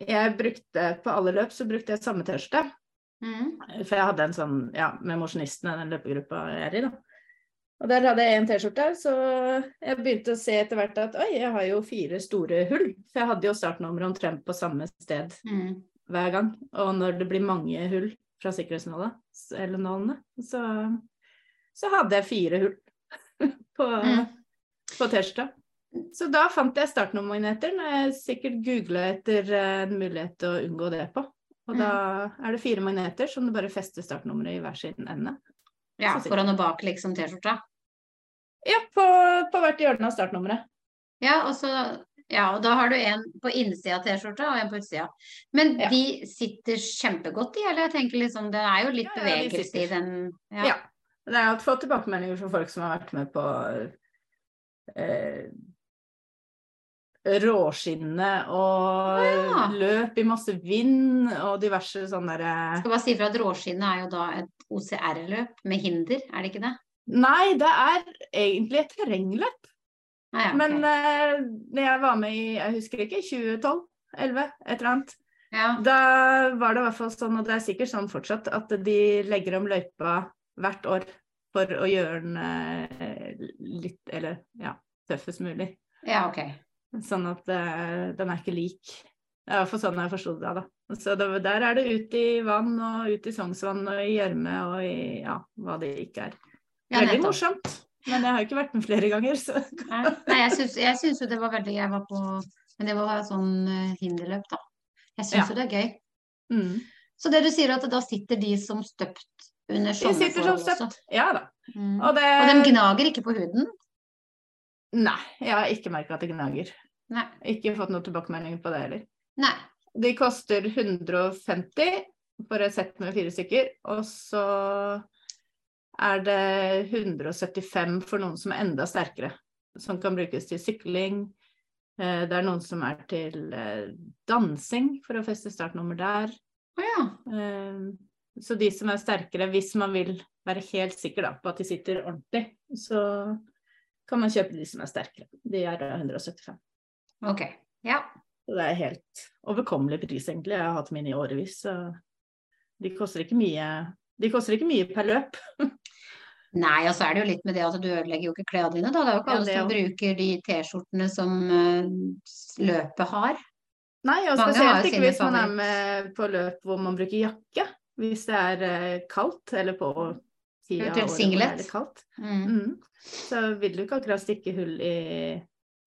Jeg brukte på alle løp så brukte jeg samme T-skjorte. Mm. For jeg hadde en sånn, ja, med mosjonistene, den løpegruppa jeg er i, da. Og der hadde jeg en T-skjorte, så jeg begynte å se etter hvert at oi, jeg har jo fire store hull. For jeg hadde jo startnummeret omtrent på samme sted Mm. hver gang. Og når det blir mange hull fra sikkerhetsnåla, eller nålene, så, så hadde jeg fire hull på, Mm. på T-skjorta. Så da fant jeg startnummermagneter, når jeg sikkert googla etter eh, en mulighet til å unngå det på. Og da er det fire magneter som du bare fester startnummeret i hver sin ende. Ja, foran og bak, liksom, T-skjorta. Ja, på, på hvert hjørne av startnummeret. Ja, og så ja, og da har du en på innsida av T-skjorta og en på utsida. Men Ja. de sitter kjempegodt i, eller jeg tenker liksom det er jo litt Ja, ja, bevegelse i den Ja. Det er fått tilbakemeldinger fra folk som har vært med på eh, råskinne og Ja. løp i masse vind og diverse sånne derre skal bare si fra at råskinnet er jo da et OCR-løp med hinder, er det ikke det? Nei, det er egentlig et terrengløp. Ah, ja, okay. Men eh, når jeg var med i, jeg husker ikke, 2012, 11, et eller annet. ja. Da var det i hvert fall sånn, og det er sikkert sånn fortsatt, at de legger om løypa hvert år for å gjøre den eh, litt, eller ja, tøffest mulig. ja, ok. Sånn at uh, den er ikke lik. Det er sånn jeg forsto det. da. Så det, der er det ut i vann og ut i Sognsvann og i gjørme og i ja, hva det ikke er. Ja, Veldig morsomt. Men jeg har jo ikke vært med flere ganger, så Nei, Nei, jeg syns, jo det var veldig Jeg var på Men det var sånn eh, hinderløp, da. Jeg syns Ja. jo det er gøy. mm. Så det du sier at da sitter de som støpt under De sånne sitter som støpt, også. Ja da. Mm. Og det Og de gnager ikke på huden? Nei, jeg har ikke merka at det gnager. Nei. Ikke fått noen tilbakemelding på det heller. Nei. De koster 150 for et sett med fire stykker, og så er det 175 for noen som er enda sterkere. Som kan brukes til sykling. Eh, Det er noen som er til eh, dansing, for å feste startnummer der. Oh, ja. Eh, Så de som er sterkere, hvis man vil være helt sikker da, på at de sitter ordentlig, så kan man kjøpe de som er sterkere. De er da 175. Ok. Ja. Så det er helt overkommelig pris, egentlig. Jeg har hatt mine i årevis, så de koster ikke mye, de koster ikke mye per løp. Nei, og så er det jo litt med det at du ødelegger jo ikke klærne dine, da. Det er jo ikke alle ja, som bruker de T-skjortene som eh, løpet har. Nei, og Mange spesielt ikke hvis man er med på løp hvor man bruker jakke. Hvis det er eh, kaldt, eller på tida av året hvor det er kaldt. Mm. Mm. Så vil du ikke akkurat stikke hull i,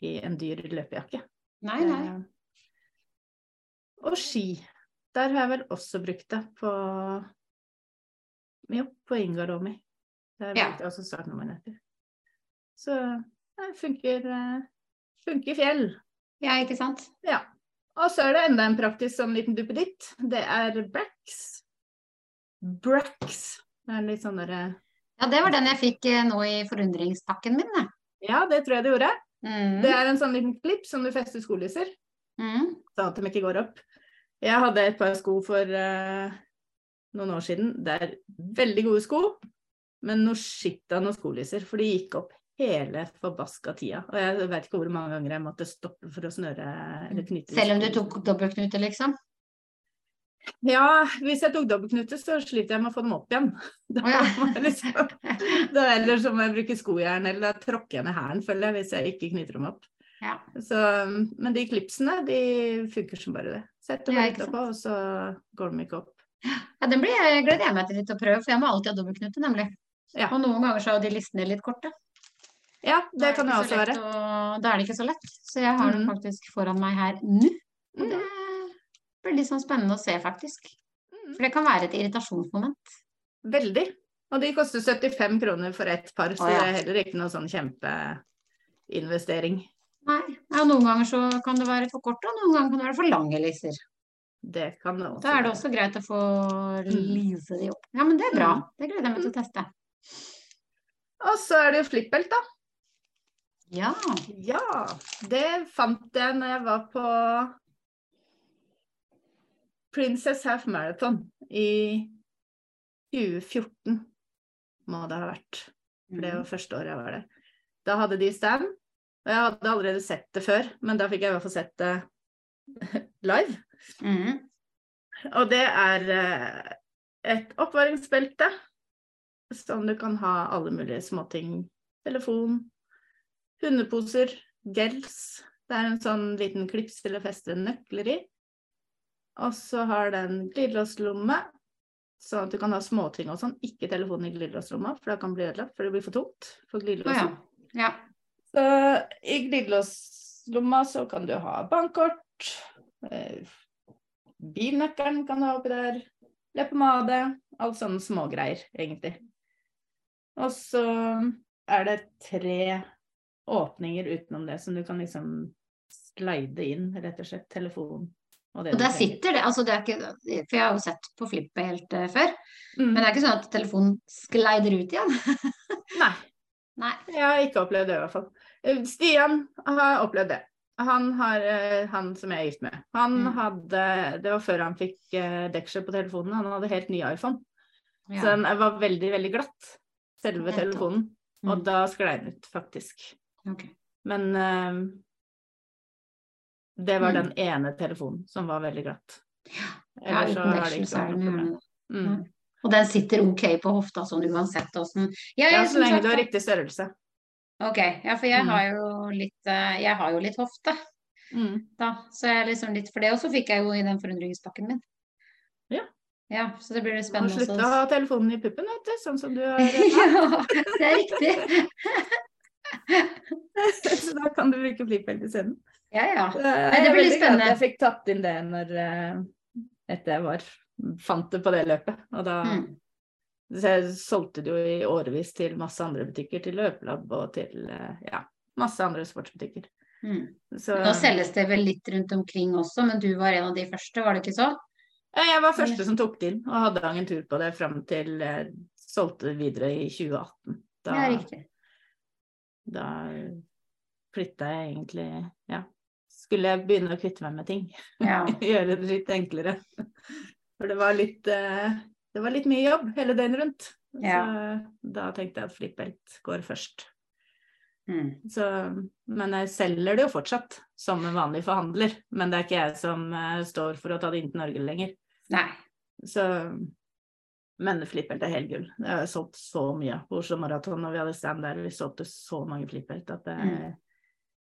i en dyr løpejakke. Nei, nei. Eh, Og ski. Der har jeg vel også brukt det på Jo, på Ingaromi. Der Ja. brukte jeg også startnummeret etter. Så det funker, eh, funker fjell. Ja, ikke sant? Ja. Og så er det enda en praktisk sånn liten duppeditt. Det er Brax. Brax. Det er litt sånn derre Ja, det var den jeg fikk eh, nå i forundringspakken min, det. Ja, det tror jeg det gjorde. Mm. Det er en sånn liten klipp som du fester skolisser, Mm. sånn at de ikke går opp. Jeg hadde et par sko for uh, noen år siden. Det er veldig gode sko, men noe skitt av noen skolisser, for de gikk opp hele forbaska tida. Og jeg vet ikke hvor mange ganger jeg måtte stoppe for å snøre eller knytte Selv om du tok dobbeltknute, liksom? Ja, hvis jeg tok dobbeltknute, så sliter jeg med å få dem opp igjen. Da oh, ja. liksom, da Eller så må jeg bruke skojern, eller da tråkker jeg ned hælen, føler jeg, hvis jeg ikke knyter dem opp. Ja. Så, men de klipsene, de funker som bare det. Sett dem Ja, bare ikke sant. utapå, og så går de ikke opp. ja, den blir, jeg gleder jeg meg til litt å prøve, for jeg må alltid ha dobbeltknute, nemlig. Ja. Og noen ganger så er de listene litt korte. Ja, det, det kan jo også være. å- Da er det ikke så lett. Så jeg har den Mhm. faktisk foran meg her nå. Og Mm. det litt sånn spennende å se, faktisk. Mm. For det kan være et irritasjonsmoment. Veldig. Og de koster 75 kroner for ett par, så Å, ja. det er heller ikke noe sånn kjempeinvestering. Nei. Ja, noen ganger så kan det være for kort, og noen ganger kan det være for lange lyser. Det kan det også Da er det også greit å få Mm. lise de opp. Ja, men det er bra. Mm. Det gleder jeg meg til å teste. Og så er det jo flippbelt, da. Ja. Ja, det fant jeg når jeg var på Princess Half Marathon i 2014, må det ha vært. For det var første året jeg var der. Da hadde de stand, og jeg hadde allerede sett det før, men da fikk jeg i hvert fall sett det live. Mm. Og det er eh, et oppvaringsbelte som du kan ha alle mulige småting. Telefon, hundeposer, gels. Det er en sånn liten klips til å feste nøkler i. Og så har den glidelåslomme, sånn at du kan ha småting og sånn. Ikke telefonen i glidelåslomma, for da kan bli ødelagt, for det blir for tungt for glidelåsen. Oh, ja. ja. Så i glidelåslomma så kan du ha bankkort, eh, bilnøkkelen kan du ha oppi der, leppepomade, alt sånne smågreier, egentlig. Og så er det tre åpninger utenom det som du kan liksom slide inn, rett og slett, telefon. Det Og der sitter det, altså det er ikke, for jeg har jo sett på flippehelt uh, før, Mm. men det er ikke sånn at telefonen skleider ut igjen. Nei. Nei. Jeg har ikke opplevd det, i hvert fall. Eh, Stian har opplevd det. Han, har, eh, han som jeg er gift med. Han Mm. hadde Det var før han fikk deksel på telefonen. Han hadde helt ny iPhone. Ja. Så den var veldig, veldig glatt, selve telefonen. telefonen. Og Mm. da sklei den ut, faktisk. Okay. Men det var Mm. den ene telefonen som var veldig glatt. Ja, så uten ikke så er mye problem. med det. Mm. Og den sitter ok på hofta sånn uansett åssen ja, Ja, så lenge du har riktig størrelse. Ok, ja, for jeg Mm. har jo litt eh, Jeg har jo litt hofte, Mm. da. Så jeg er liksom litt for det. Og så fikk jeg jo i den forundringspakken min. Ja. Ja, så det blir litt Du må spennende slutte å ha telefonen i puppen, vet du, sånn som du har. Ja, det er riktig. så da kan du bruke flippbelte isteden. Ja, ja. Nei, det blir litt spennende. jeg fikk tatt inn det når eh, etter jeg var fant det på det løpet. Og da Mm. så jeg solgte det jo i årevis til masse andre butikker, til Løpelab og til eh, ja, masse andre sportsbutikker. Mm. Så Nå selges det vel litt rundt omkring også, men du var en av de første, var det ikke så? jeg var første som tok det inn, og hadde agentur på det fram til jeg solgte det videre i 2018. Da, Ja, riktig. da flytta jeg egentlig Ja. Skulle jeg begynne å kvitte meg med ting. Ja. Gjøre det litt enklere. For det var litt eh, Det var litt mye jobb hele døgnet rundt. Ja. Så da tenkte jeg at flippelt går først. Mm. Så, men jeg selger det jo fortsatt som en vanlig forhandler. Men det er ikke jeg som eh, står for å ta det inn til Norge lenger. Nei. Så men flippelt er helt gull. Jeg har solgt så mye på Oslo Maraton, og vi hadde stand der. Vi solgte så mange flippelt at det, Mm.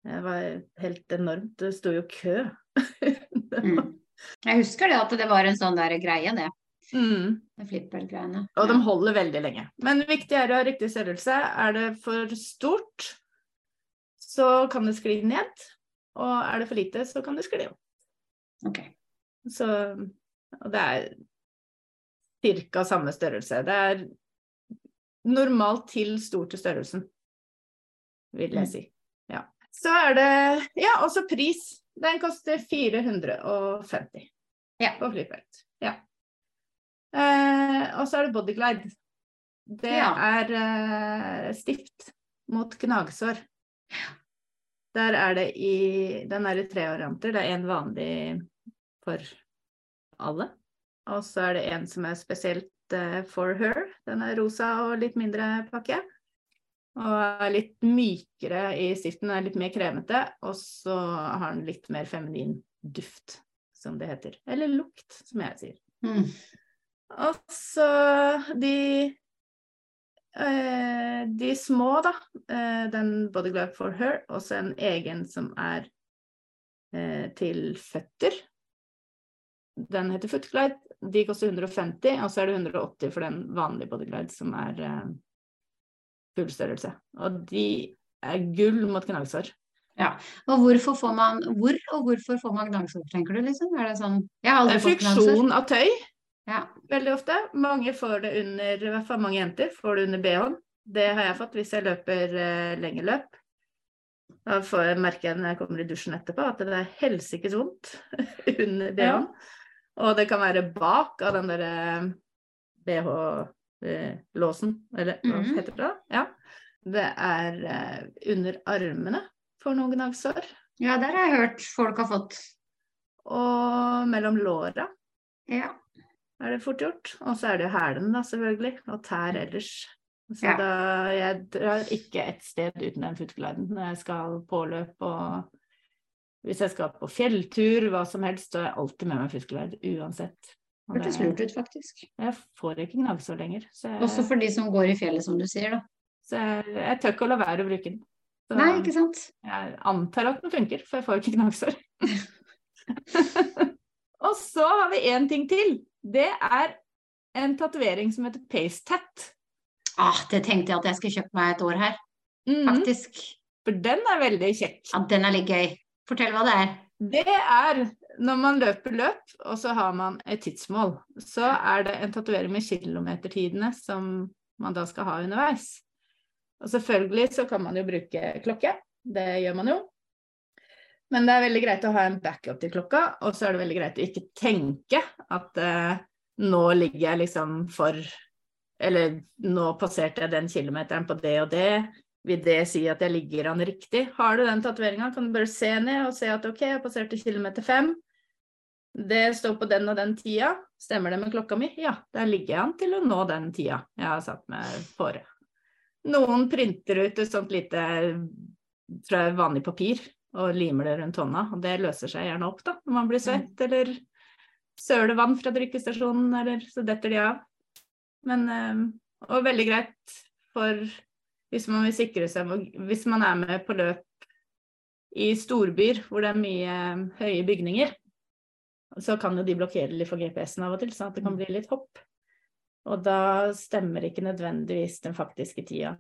Det var helt enormt. Det sto jo kø. Var- Mm. Jeg husker det at det var en sånn der greie, det. mm. med Flippbelt-greiene. Og de holder veldig lenge. Men viktig er å ha riktig størrelse. Er det for stort, så kan det skli ned. Og er det for lite, så kan det skli opp. Ok. Så og det er ca. samme størrelse. Det er normalt til stor til størrelsen, vil jeg Mm. si. Så er det Ja, også pris. Den koster 450 Ja. på flyfelt. Ja. Eh, og så er det bodyglide. Det Ja. er eh, stift mot gnagsår. Der er det i Den er i tre varianter. Det er en vanlig for alle. Og så er det en som er spesielt eh, for her. Den er rosa og litt mindre pakke. Og er litt mykere i stiften, er litt mer kremete. Og så har den litt mer feminin duft, som det heter. Eller lukt, som jeg sier. Mm. Og så de eh, De små, da. Eh, den Body Glove for Her. Og så en egen som er eh, til føtter. Den heter Footglide. De koster 150, og så er det 180 for den vanlige Bodyglide som er eh. Og de er gull mot gnagsår. Og hvorfor får man Hvor og hvorfor får man gnagsår, tenker du, liksom? Er det sånn Jeg har aldri fått gnagsår. friksjon av tøy. Ja. veldig ofte. Mange får det under, i hvert fall mange jenter, får det under BH-en. Det har jeg fått hvis jeg løper eh, lengre løp. Da får jeg merke når jeg kommer i dusjen etterpå at det er helsikes vondt under BH-en. Og det kan være bak av den derre BH-låsen, eller hva Mhm. heter det? Ja. Det er eh, under armene for noen gnagsår. ja, der har jeg hørt folk har fått. Og mellom låra. Ja. er det fort gjort. Og så er det jo hælene, da, selvfølgelig. Og tær ellers. Så Ja. da Jeg drar ikke et sted uten den footgliden når jeg skal på løp og hvis jeg skal på fjelltur, hva som helst, så er jeg alltid med meg footglide, uansett. Hørtes lurt ut, faktisk. Jeg får ikke gnagsår lenger, så jeg, Også for de som går i fjellet, som du sier, da. så jeg, jeg tør ikke å la være å bruke den. Så Nei, ikke sant? jeg antar at den funker, for jeg får ikke gnagsår. og så har vi én ting til. Det er en tatovering som heter Pace Tat. Ah, det tenkte jeg at jeg skulle kjøpt meg et år her, faktisk. faktisk. For den er veldig kjekk. Ja, den er litt gøy. Fortell hva det er. Det er når man løper løp, og så har man et tidsmål, så er det en tatovering med kilometertidene som man da skal ha underveis. Og selvfølgelig så kan man jo bruke klokke, det gjør man jo. Men det er veldig greit å ha en backup til klokka, og så er det veldig greit å ikke tenke at eh, nå ligger jeg liksom for Eller nå passerte jeg den kilometeren på det og det. Vil det si at jeg ligger an riktig? Har du den tatoveringa, kan du bare se ned og se at ok, jeg passerte kilometer fem. Det står på den og den tida. Stemmer det med klokka mi? Ja, der ligger jeg an til å nå den tida jeg har satt meg fore. Noen printer ut et sånt lite fra vanlig papir og limer det rundt hånda, og det løser seg gjerne opp da, når man blir svett eller søler vann fra drikkestasjonen, eller så detter de av. Men, eh, og veldig greit for hvis man vil sikre seg, hvis man er med på løp i storbyer hvor det er mye eh, høye bygninger, så kan jo de blokkere litt for GPS-en av og til, sånn at det kan bli litt hopp. Og da stemmer ikke nødvendigvis den faktiske tida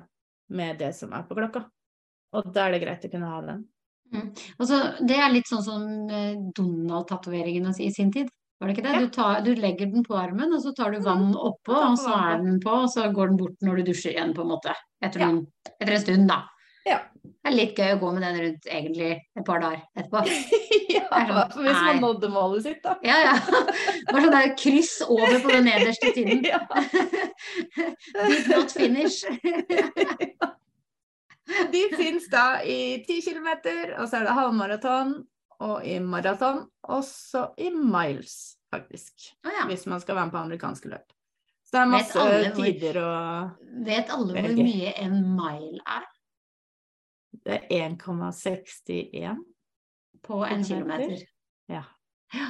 med det som er på klokka. Og da er det greit å kunne ha den. Mm. Altså, det er litt sånn som eh, Donald-tatoveringen i sin tid. Var det ikke det? Ja. Du, tar, du legger den på armen, og så tar du vann oppå, og så er den på, og så går den bort når du dusjer igjen, på en måte. Etter, Ja. noen, etter en stund, da. Ja. Det er litt gøy å gå med den rundt egentlig et par dager etterpå. ja, sånn, hvis man nådde målet sitt, da. Ja, ja. Bare sånn der kryss over på den nederste tiden. Ja. Did not finish. De fins da i 10 km, og så er det halvmaraton, og i maraton, og så i miles, faktisk. Å ja. Hvis man skal være med på amerikanske løp. Så det er Vet masse alle tider og Vet alle hvor mye en mile er Det er 1,61. på en Kilometer? kilometer? Ja. Ja.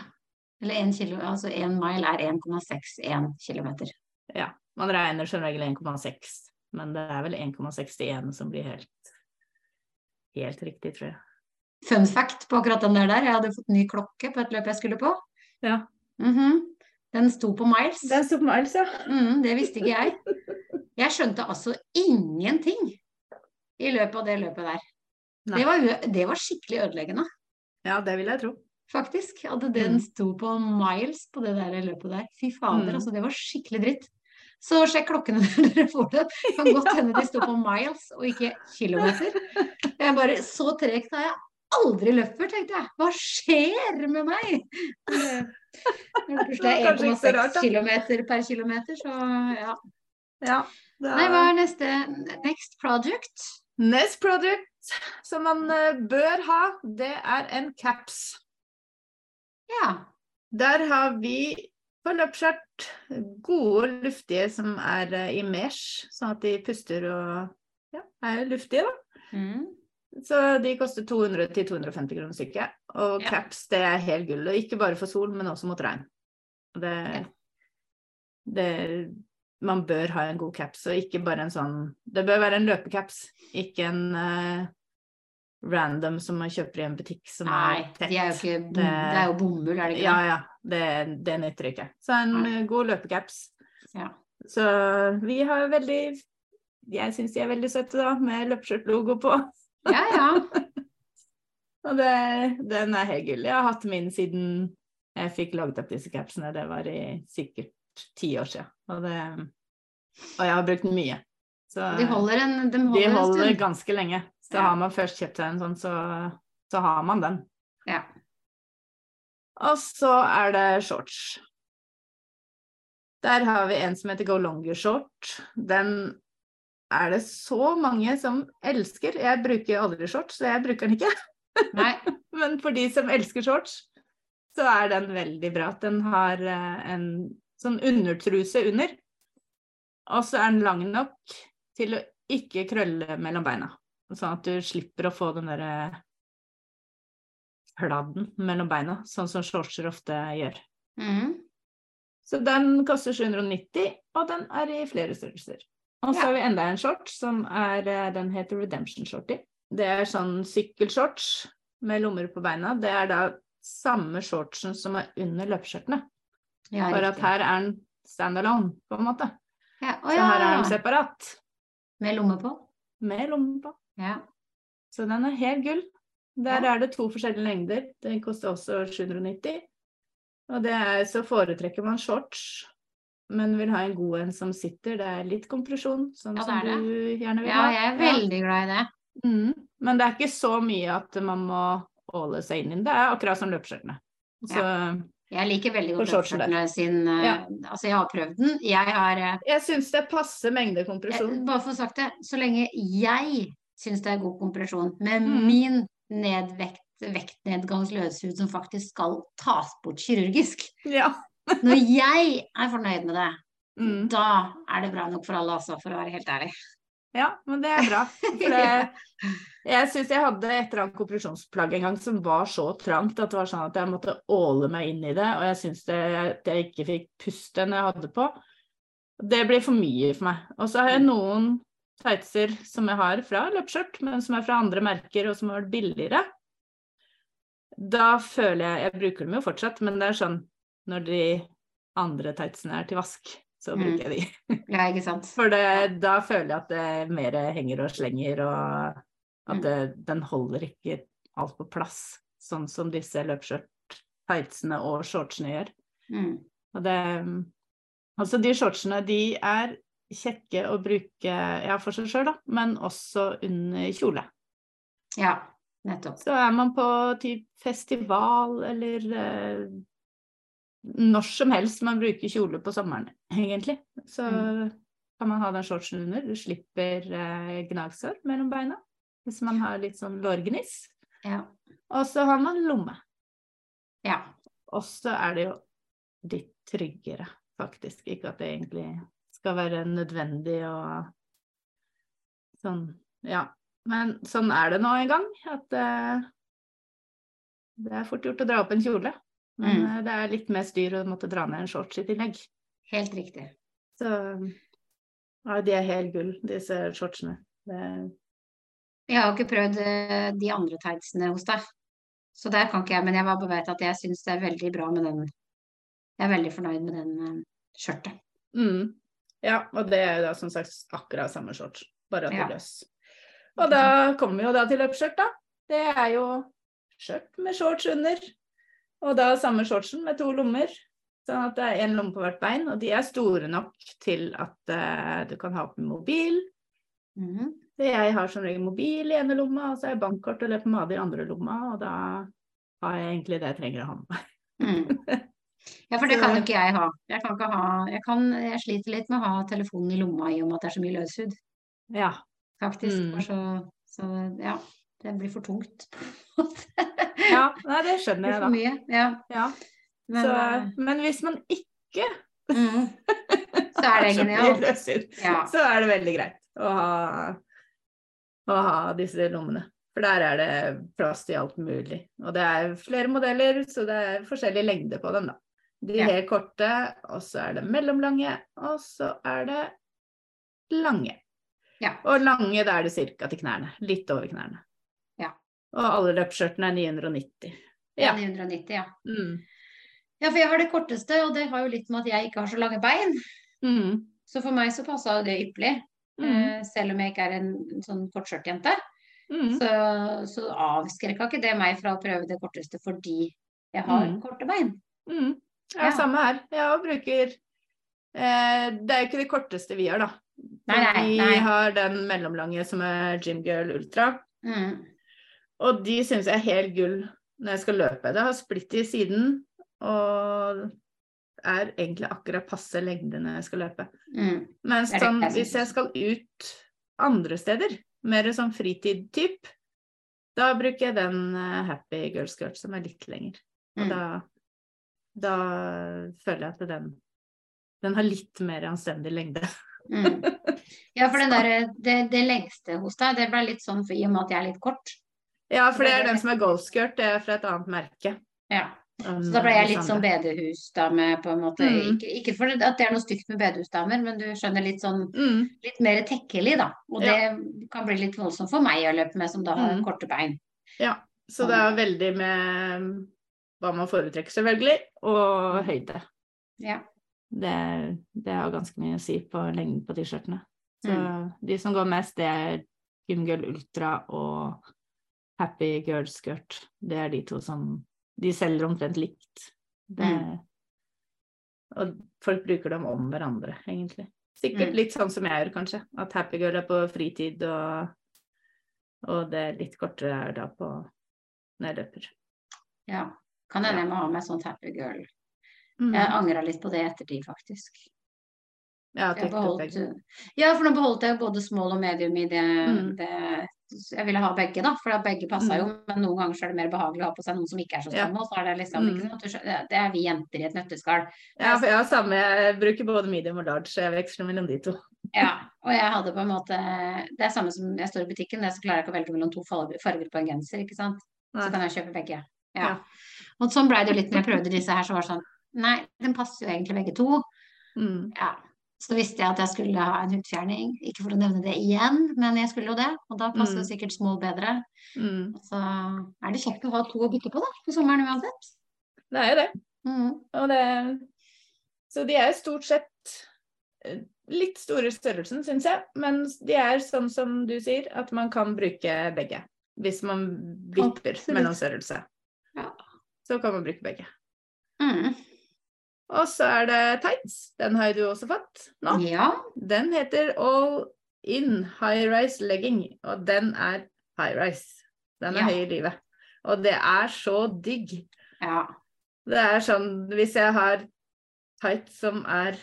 Eller én kilo, altså en mile er 1,61 kilometer. ja. Man regner som regel 1,6, men det er vel 1,61 som blir helt, helt riktig, tror jeg. Fun fact på akkurat den der der, jeg hadde fått ny klokke på et løp jeg skulle på. Ja. Mhm. Den sto på miles. Den sto på miles, ja. Mm, det visste ikke jeg. Jeg skjønte altså ingenting i løpet av det løpet der. Det var, det var skikkelig ødeleggende, Ja, det vil jeg tro. faktisk. At den Mm. sto på miles på det der løpet der. Fy fader, Mm. altså. Det var skikkelig dritt. Så sjekk klokkene når dere får det. Kan godt hende de står på miles og ikke kilometer. Jeg bare, Så tregt har jeg aldri løpt før, tenkte jeg. Hva skjer med meg? Det- Når er kanskje ikke så rart, 1,6 km kilometer per kilometer, så ja. Ja. er... Nei, hva er neste next project? Next product som man eh, bør ha, det er en caps. Ja. Der har vi på løpskjørt gode luftige som er eh, i mesh, sånn at de puster og ja, er luftige, da. Mm. Så de koster 200-250 kroner stykket. Og Ja. caps, det er helt gull. Og ikke bare for sol, men også mot regn. Det, Ja. det Man bør ha en god caps, og ikke bare en sånn Det bør være en løpecaps, ikke en uh, random som man kjøper i en butikk som Nei, er tett. de er jo ikke Det- er jo bomull, er det ikke Ja, ja. Det, det nytter ikke. Så en Nei. eh, god løpecaps. Ja. Så vi har veldig Jeg syns de er veldig søte, da, med løpeskjørt-logo på. Ja, ja. Og det, den er helt gull. Jeg har hatt min siden jeg fikk laget opp disse capsene. Det var i sikkert ti år siden. Og, det, og jeg har brukt den mye. Så De holder en, de holder de holder ganske lenge. Så Ja. har man først kjøpt seg en sånn, så, så har man den. Ja. Og så er det shorts. Der har vi en som heter Go Longer Short. Den er det så mange som elsker. Jeg bruker aldri shorts, så jeg bruker den ikke. Men for de som elsker shorts, så er den veldig bra. Den har eh, en sånn undertruse under. Og så er den lang nok til å ikke krølle mellom beina. Sånn at du slipper å få den derre pladden mellom beina, sånn som shortser ofte gjør. Mm. Så den koster 790, og den er i flere størrelser. Og så Ja. har vi enda en shorts som er eh, Den heter Redemption Shorty. Det er sånn sykkelshorts med lommer på beina. Det er da samme shortsen som er under løpeskjørtene. Ja, Bare at her er den standalone, på en måte. Ja. Å Så her er den separat, Med lomme på? med lomme på. Ja. Så den er helt gull. Der Ja. er det to forskjellige lengder. Den koster også 790. Og det er så foretrekker man shorts, men vil ha en god en som sitter. Det er litt kompresjon, sånn Ja, som det. du gjerne vil ha. ja, jeg er veldig glad i det. Mm. Men det er ikke så mye at man må åle seg inn i den. Det er akkurat som løpeskjørtene. Så Jeg liker veldig godt løpeskjørtene sin eh, Ja. Altså, jeg har prøvd den. Jeg har eh, jeg syns det er passe mengde jeg. Bare for å sagt det, så lenge jeg syns det er god kompresjon med Mm. min nedvekt, vektnedgangsløshud som faktisk skal tas bort kirurgisk Ja. Når jeg er fornøyd med det, Mm. da er det bra nok for alle, altså, for å være helt ærlig. Ja, men det er bra. For det, jeg syns jeg hadde et eller annet kompresjonsplagg en gang som var så trangt at det var sånn at jeg måtte åle meg inn i det, og jeg syns at jeg ikke fikk puste når jeg hadde på. Det blir for mye for meg. Og så har jeg noen tightser som jeg har fra løpskjørt, men som er fra andre merker og som har vært billigere. Da føler jeg Jeg bruker dem jo fortsatt, men det er sånn når de andre tightsene er til vask, så Mm. bruker jeg de. Ja, ikke sant? For det, da føler jeg at det mer henger og slenger, og at Mm. det, den holder ikke alt på plass, sånn som disse løpskjørt, tightsene og shortsene gjør. Mm. Og det, altså de shortsene, de er kjekke å bruke ja, for seg sjøl, da, men også under kjole. Ja, nettopp. Så er man på typ festival eller eh, når som helst man bruker kjole på sommeren, egentlig, så Mm. kan man ha den shortsen under. Du slipper eh, gnagsår mellom beina hvis man har litt sånn lårgniss. Ja. Og så har man lomme. ja. Og så er det jo litt tryggere, faktisk. Ikke at det egentlig skal være nødvendig og sånn, ja. Men sånn er det nå en gang, at eh, det er fort gjort å dra opp en kjole. Men Mm. eh, det er litt mer styr å måtte dra ned en shorts i tillegg. Helt riktig. Så ja, de er helt gull, disse shortsene. Det, Jeg har ikke prøvd eh, de andre tightsene hos deg, så der kan ikke jeg. Men jeg bare vet at jeg syns det er veldig bra med den. Jeg er veldig fornøyd med den eh, skjørtet. mm. Ja, og det er da som sagt akkurat samme shorts, bare at det Ja. løs. Og da kommer vi jo da til løpsskjørt, da. Det er jo skjørt med shorts under. Og da samme shortsen med to lommer. Sånn at det er én lomme på hvert bein, og de er store nok til at uh, du kan ha på mobil. Mhm. Så jeg har som regel mobil i ene lomma, og så har jeg bankkort og leppepomade i andre lomma, og da har jeg egentlig det jeg trenger å ha med meg. Mm. Ja, for det kan jo ikke jeg ha. Jeg kan ikke ha jeg, kan, jeg sliter litt med å ha telefonen i lomma i og med at det er så mye løshud, Ja. faktisk. Mm. Så, så ja, det blir for tungt. ja. Nei, det skjønner jeg, da. mye. Ja. Ja. Men, så, eh, men hvis man ikke mm, så er det genialt. Ja. så er det veldig greit å ha, å ha disse lommene. For der er det plass til alt mulig. Og det er flere modeller, så det er forskjellig lengde på dem, da. De helt korte, og så er det mellomlange, og så er det lange. Ja. Og lange, da er det ca. til knærne. Litt over knærne. Og alle løpsskjørtene er 990. Ja. Ja. 990, ja. Mm. Ja, for jeg har det korteste, og det har jo litt med at jeg ikke har så lange bein. Mm. Så for meg så passa det ypperlig. Mm. Eh, selv om jeg ikke er en sånn kortskjørtjente. Mm. Så, så avskrekka ikke det meg fra å prøve det korteste fordi jeg har Mm. korte bein. Mm. Ja, Ja. samme her. Jeg bruker eh, Det er jo ikke det korteste vi har, da. Nei, nei, vi har den mellomlange som er Gymgirl Ultra. Mm. Og de syns jeg er helt gull når jeg skal løpe. Det har splitt i siden og er egentlig akkurat passe lengde når jeg skal løpe. Mm. Det sånn, hvis jeg skal ut andre steder, mer sånn fritid-typ, da bruker jeg den eh, Happy Girl Skirt som er litt lenger. Og Mm. da, da føler jeg at den, den har litt mer anstendig lengde. Mm. Ja, for den der, det, det lengste hos deg, det ble litt sånn for i og med at jeg er litt kort. Ja, for det er den som er golfskirt, det er fra et annet merke. Ja. Så da ble jeg litt sånn bedehusdame, på en måte. Mm. Ikke, ikke for at det er noe stygt med bedehusdamer, men du skjønner litt sånn Mm, litt mer tekkelig, da. Og det kan bli litt voldsomt for meg å løpe med som da har Mm. korte bein. ja, så det er veldig med hva man foretrekker, selvfølgelig, og høyde. Ja. Det, det har ganske mye å si på lengden på T-skjortene. Så Mm. de som går mest, det er Gymgirl Ultra og Happy Girl Skirt. Det er de to som De selger omtrent likt. Det, Mm. Og folk bruker dem om hverandre, egentlig. Sikkert Mm. litt sånn som jeg gjør, kanskje. At Happy Girl er på fritid, og, og det litt kortere er da på når jeg løper. ja. Kan hende jeg må ha meg sånt happy girl. Mm. Jeg angra litt på det i ettertid, faktisk. Ja, beholdt, ja, for nå beholdt jeg både small og medium i det, Mm. det Jeg ville ha begge, da, for begge passa jo. Mm. Men noen ganger så er det mer behagelig å ha på seg noen som ikke er så Ja. Og så er det liksom Mm. ikke? Du Det er vi jenter i et nøtteskall. Ja, for jeg har samme. Jeg bruker både medium og large, så jeg veksler mellom de to. Ja, og jeg hadde på en måte Det er samme som jeg står i butikken, det så klarer jeg ikke å velge mellom to farger på en genser, ikke sant. Så kan jeg kjøpe begge. Ja. Ja. Og sånn blei det jo litt når jeg prøvde disse her, så var det sånn Nei, den passer jo egentlig begge to. Mm. Ja. Så visste jeg at jeg skulle ha en hudfjerning. Ikke for å nevne det igjen, men jeg skulle jo det. Og da passer jo Mm. sikkert small bedre. Mm. Så er det kjekt å ha to å bytte på, da. På sommeren uansett. Det er jo det. Mm. Og det Så de er stort sett eh, litt store størrelsen, syns jeg. Men de er sånn som du sier, at man kan bruke begge. Hvis man vipper Absolutt. mellom størrelse. Ja. Så kan man bruke begge. Mm. Og så er det tights. Den har du også fått nå. Ja. Den heter All In High Rise Legging, og den er high rise. Den er Ja. høy i livet. Og det er så digg. ja. Det er sånn hvis jeg har tights som er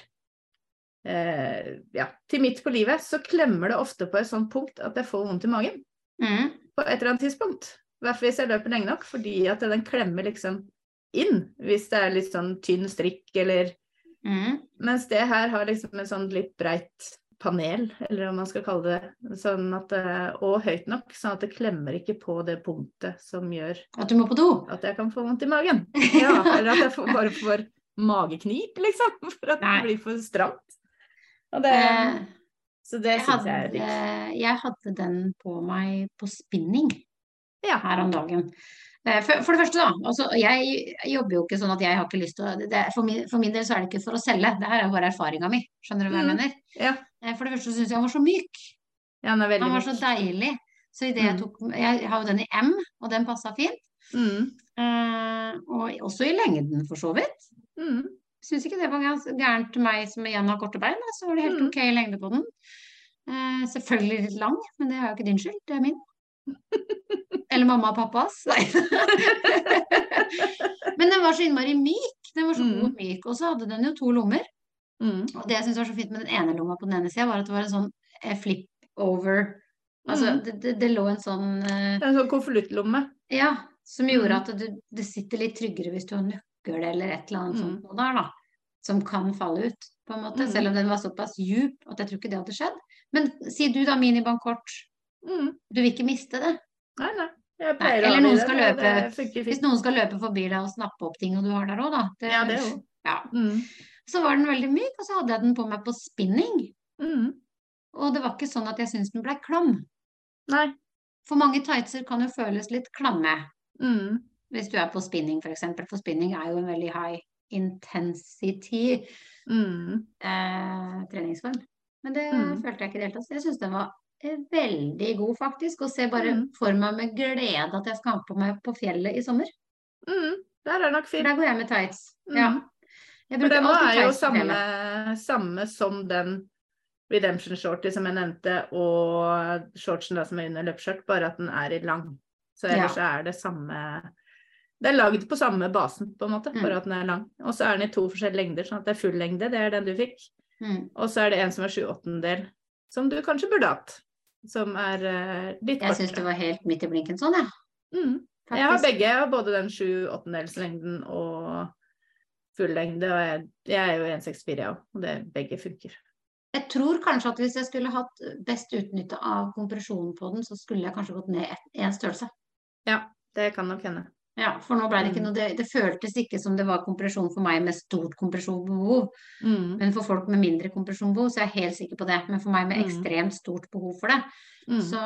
eh, ja, til midt på livet, så klemmer det ofte på et sånt punkt at jeg får vondt i magen. Mm. På et eller annet tidspunkt. I hvert fall hvis jeg løper lenge nok, fordi at den klemmer liksom inn. Hvis det er litt sånn tynn strikk eller Mm. Mens det her har liksom en sånn litt breit panel, eller hva man skal kalle det, sånn at, og høyt nok, sånn at det klemmer ikke på det punktet som gjør At du må på do. at jeg kan få vondt i magen. Ja, eller at jeg får, bare får mageknip, liksom, for at Nei. det blir for stramt. Og det, Eh, så det syns jeg er digg. jeg hadde den på meg på spinning Ja. her om dagen. Eh, For, for det første, da. Altså, jeg jobber jo ikke sånn at jeg har ikke lyst til å det, for, min, for min del så er det ikke for å selge, det her er jo bare erfaringa mi. Skjønner du hva jeg Mm. mener? Ja. Eh, For det første syns jeg han var så myk. ja, han, Han var så deilig. Så i det jeg Mm. tok Jeg har jo den i M, og den passa fint. Mm. Eh, og også i lengden, for så vidt. Mm. Syns ikke det var gærent til meg som igjen har korte bein. Så var det helt Mm. ok lengde på den. Eh, selvfølgelig litt lang, men det er jo ikke din skyld, det er min. Eller mamma og pappas. Nei. men den var så innmari myk. Den var så god Mm. og myk. Og så hadde den jo to lommer. Mm. Og det jeg syntes var så fint med den ene lomma på den ene sida, var at det var en sånn eh, flip over Altså Mm. det, det, det lå en sånn eh, en sånn konvoluttlomme. Ja, som gjorde Mm. at du, det sitter litt tryggere hvis du har nøkkel eller et eller annet Mm. sånt noe der, da. Som kan falle ut, på en måte. Selv om den var såpass djup at jeg tror ikke det hadde skjedd. Men si du da minibankkort, Mm. du vil ikke miste det. Nei, nei. Nei, eller noen skal det- løpe- Det Hvis noen skal løpe forbi deg og snappe opp ting og du har der òg, da. Ja, det òg. Ja. Mm. Så var den veldig myk, og så hadde jeg den på meg på spinning. Mm. Og det var ikke sånn at jeg syntes den ble klam. Nei. For mange tightser kan jo føles litt klamme. Mm. Hvis du er på spinning, for eksempel. For spinning er jo en veldig high intensity Mm. eh, treningsform. Men det Mm. følte jeg ikke i det hele tatt. Jeg syns den var veldig god, faktisk. Og ser bare Mm. for meg med glede at jeg skal ha på meg på fjellet i sommer. Mm. Der er nok For fint. der går jeg med tights. Mm. Ja. Jeg For bruker den nå alltid er jo samme, samme som den Redemption shorty som jeg nevnte, og shortsen da som er under løpeskjørt, bare at den er i lang. Så ellers ja. er det samme Det er lagd på samme basen, på en måte, Mm. bare at den er lang. Og så er den i to forskjellige lengder, sånn at det er full lengde, det er den du fikk. Mm. Og så er det en som er sju åttendel, som du kanskje burde hatt. Som er eh, litt Jeg syns det var helt midt i blinken sånn, jeg. Mm. Jeg har begge. Både den sju åttendelslengden og full lengde. Og jeg, jeg er jo 1,64, jeg òg, og det, begge funker. Jeg tror kanskje at hvis jeg skulle hatt best utnytte av kompresjonen på den, så skulle jeg kanskje gått ned én størrelse. Ja, det kan nok hende. Ja, for nå ble det ikke Mm. noe det, det føltes ikke som det var kompresjon for meg med stort kompresjonbehov. Mm. Men for folk med mindre kompresjonbehov, så er jeg helt sikker på det. Men for meg med Mm. ekstremt stort behov for det, Mm. så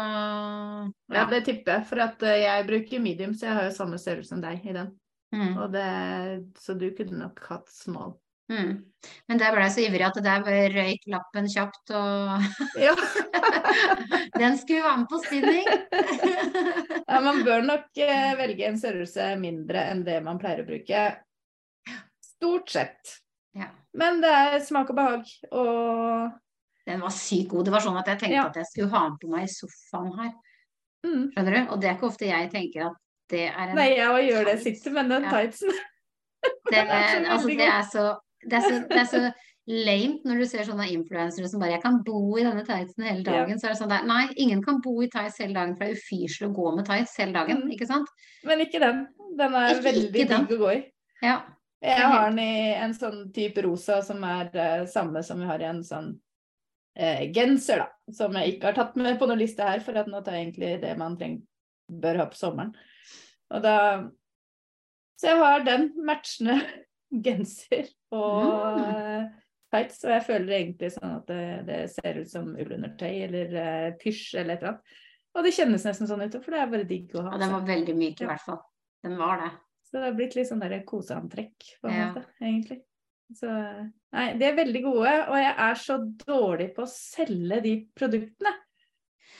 Ja, det tipper jeg. For at eh, jeg bruker medium, så jeg har jo samme størrelse som deg i den. mm, Og det, så du kunne nok hatt small. Mm. Men der ble jeg så ivrig at det der røyk lappen kjapt, og Ja. den skulle være med på spinning. ja, man bør nok eh, velge en størrelse mindre enn det man pleier å bruke. Stort sett. Ja. Men det er smak og behag. Og Den var sykt god. Det var sånn at jeg tenkte Ja. at jeg skulle ha den på meg i sofaen her. mm. Skjønner du? Og det er ikke ofte jeg tenker at det er en Nei, jeg gjør det, sitt, men den Ja. tightsen. Det, Den altså, det er så det er så, det er så lame når du ser sånne influensere som bare 'Jeg kan bo i denne tightsen hele Ja. dagen'. Så er det sånn der, Nei, ingen kan bo i tights hele dagen, for det er ufyselig å gå med tights hele dagen. Mm. Ikke sant? Men ikke den. Den er Ikke- veldig ikke digg å gå i. Ja. Jeg har den i en sånn type rosa som er uh, samme som vi har i en sånn uh, genser, da. Som jeg ikke har tatt med på noen liste her, for at nå tar jeg egentlig det man trenger, bør ha på sommeren. Og da Så jeg har den matchende genser og Mm. eh, tights, og jeg føler egentlig sånn at det, det ser ut som ullundertøy eller uh, pysj eller et eller annet. Og det kjennes nesten sånn ut, for det er bare digg å ha. Og den var veldig myk i hvert fall. Den var det. Så det har blitt litt sånn der koseantrekk, på en Ja. måte, egentlig. Så nei, de er veldig gode, og jeg er så dårlig på å selge de produktene.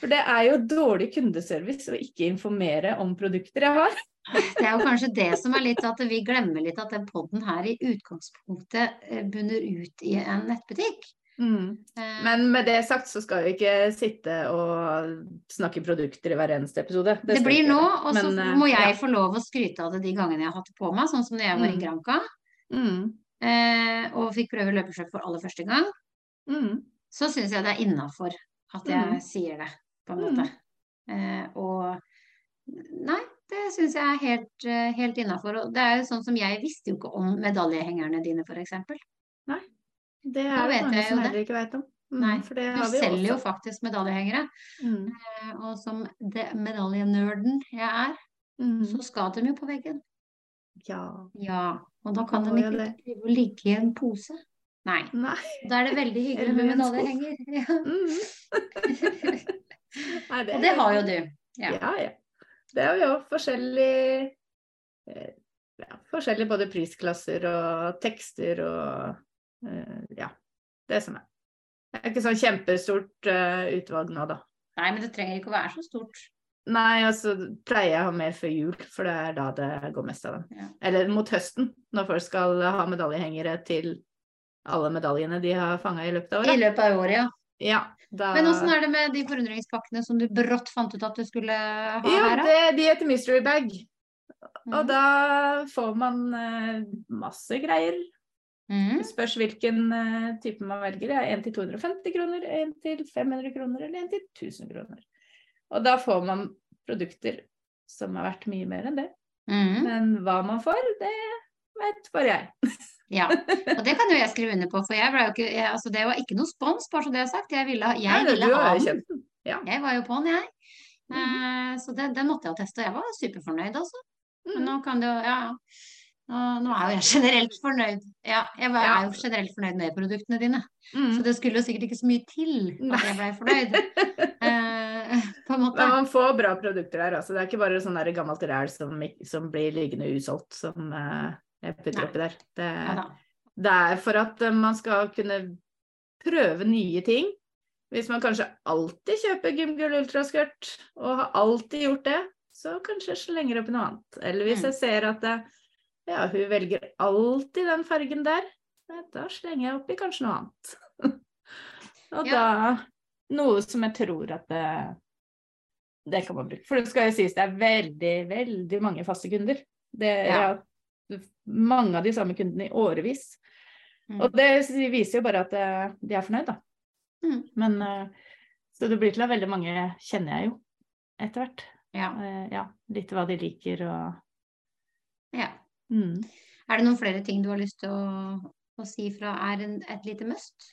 For det er jo dårlig kundeservice å ikke informere om produkter jeg har. Det er jo kanskje det som er litt at vi glemmer litt at den podden her i utgangspunktet eh, bunner ut i en nettbutikk. Mm. Men med det sagt så skal vi ikke sitte og snakke produkter i hver eneste episode. Det det blir nå, og så eh, må jeg ja. få lov å skryte av det de gangene jeg har hatt det på meg, sånn som når jeg var i Mm. Granca Mm, eh, og fikk prøve løpeskjørt for aller første gang. mm, Så syns jeg det er innafor at jeg Mm. sier det, på en Mm. måte. Eh, og nei, det syns jeg er helt, eh, helt innafor. Og det er jo sånn som jeg visste jo ikke om medaljehengerne dine, f.eks. Det er det mange som heller ikke vet om. Mm, Nei, Du har vi jo selger jo faktisk medaljehengere. Mm, Eh, og som medaljenerden jeg er, mm, så skal de jo på veggen. ja. Ja, og da kan de ikke ligge i en pose. Nei. Nei. Da er det veldig hyggelig med medaljehenger. Ja. Mm. det... Og det har jo du. Ja. Ja. ja, Det er jo forskjellig eh, ja, Forskjellige både prisklasser og tekster og eh, ja, det som er. Det er ikke sånn kjempestort eh, utvalg nå, da. Nei, men det trenger ikke å være så stort. Nei, altså pleier jeg å ha mer før jul, for det er da det går mest av dem. Ja. Eller mot høsten, når folk skal ha medaljehengere til alle medaljene de har fanga i løpet av året. I løpet av året, ja. Ja, da... Men åssen er det med de forundringspakkene som du brått fant ut at du skulle ha Ja, her, det, de heter mystery bag. Og da får man eh, masse greier. Mm. Spørs hvilken eh, type man velger. Ja, en til 250 kroner, en til 500 kroner eller en til 1000 kroner. Og da får man produkter som er verdt mye mer enn det. Mm. Men hva man får, det vet bare jeg. Ja, og det kan jo jeg skrive under på, for jeg ble jo ikke, jeg, altså det var ikke noe spons, bare så det er sagt. Jeg ville, jeg Nei, ville ha den. Ja. Jeg var jo på den, jeg. Mhm. Eh, så det, det, måtte jeg jo teste, og jeg var superfornøyd, altså. Men Mm. nå kan det jo, ja, ja. Nå, er jo jeg generelt fornøyd. Ja, jeg var, Ja. er jo generelt fornøyd med produktene dine. Mm. Så det skulle jo sikkert ikke så mye til at jeg ble fornøyd. Eh, på en måte. Men man får bra produkter der, altså. Det er ikke bare sånn gammelt ræl som, som blir liggende usolgt, som eh, putter oppi der. Det, Ja det er for at eh, man skal kunne prøve nye ting. Hvis man kanskje alltid kjøper Gymgull ultraskørt, og har alltid gjort det, så kanskje slenger opp i noe annet. Eller hvis Mm. jeg ser at det, ja, hun velger alltid den fargen der, da slenger jeg oppi kanskje noe annet. og Ja. da noe som jeg tror at det, det kan man bruke. For det skal jo sies det er veldig, veldig mange faste kunder. Det, Ja. Jeg har mange av de samme kundene i årevis. Mm. Og det viser jo bare at eh, de er fornøyd, da. Mm. Men eh, Så det blir til at veldig mange kjenner jeg jo etter hvert. Ja. Eh, Ja, litt hva de liker og ja. mm. Er det noen flere ting du har lyst til å, å si fra er en, et lite must?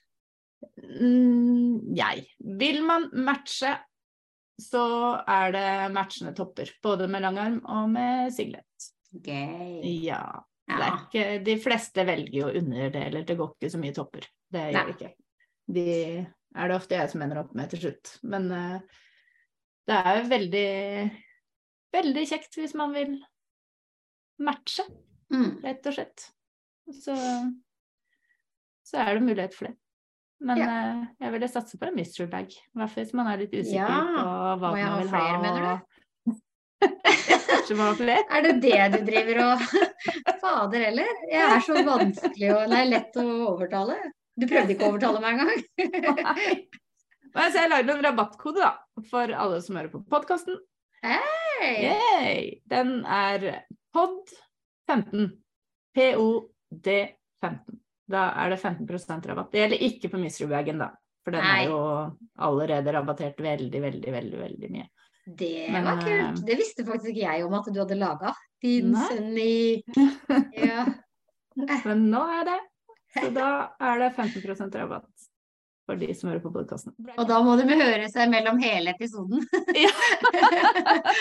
Mm, Jeg. Vil man matche, så er det matchende topper. Både med langarm og med singlet. Gøy. Ja. Det er ikke, de fleste velger jo underdeler, det går ikke så mye topper. Det gjør det ikke. De er det ofte jeg som ender opp med til slutt. Men uh, det er jo veldig, veldig kjekt hvis man vil matche, Mm. rett og slett. Så, så er det mulighet for det. Men eh, jeg ville satse på en mystery bag. I hvert fall hvis man er litt usikker Ja. på hva man vil ha. flere? Er det det du driver og Fader heller. Jeg er så vanskelig og Nei, lett å overtale. Du prøvde ikke å overtale meg engang? Nei. Så jeg lagde en rabattkode da, for alle som hører på podkasten. Hey! Den er POD15. POD15. Da er det 15% rabatt. Det gjelder ikke på Mystery-bagen, da. For den Nei. er jo allerede rabattert veldig, veldig, veldig, veldig mye. Det Men, var kult. eh, Det visste faktisk ikke jeg om at du hadde laga. Din Nei. sønn i Ja. Men nå er det. Så da er det 15% rabatt for de som hører på podkasten. Og da må de høre seg mellom hele episoden. Ja,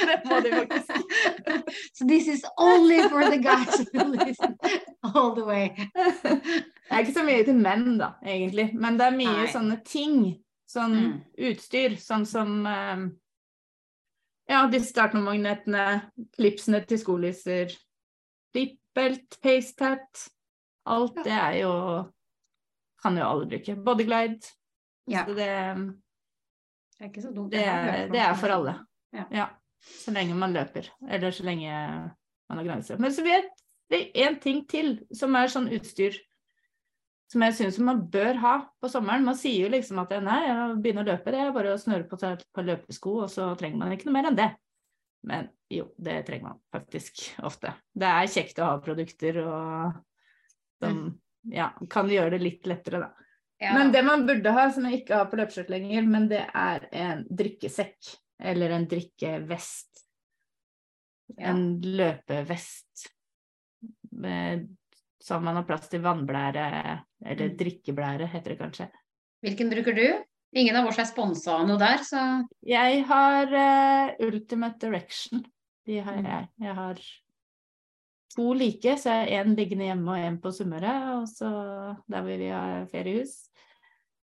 det må de faktisk. So this is only for the guys who listen all the way. Det er ikke så mye til menn, da, egentlig. Men det er mye Nei. sånne ting. Sånn Mm. utstyr. Sånn som eh, Ja, de startmagnetene, klipsene til skolisser, klippbelt, pacetat. Alt det er jo Kan jo alle bruke. Bodyglide. Ja, Så det, det er ikke så dumt. det, er, det er for alle. Ja. Ja. Så lenge man løper. Eller så lenge man har grenser. Men så vet vi en ting til, som er sånn utstyr som jeg syns man bør ha på sommeren. Man sier jo liksom at nei, jeg begynner å løpe, det er bare å snøre på seg et par løpesko, og så trenger man ikke noe mer enn det. Men jo, det trenger man faktisk ofte. Det er kjekt å ha produkter og som ja, kan gjøre det litt lettere, da. Ja. Men det man burde ha, som jeg ikke har på løpeskjørt lenger, men det er en drikkesekk. Eller en drikkevest. Ja. En løpevest. Med, så man har plass til vannblære, eller Mm. drikkeblære, heter det kanskje. Hvilken bruker du? Ingen av oss er sponsa av noe der, så Jeg har uh, Ultimate Direction. De har Mm. jeg. Jeg har to like, så jeg har én liggende hjemme og én på Sunnmøre, og så der hvor vi har feriehus.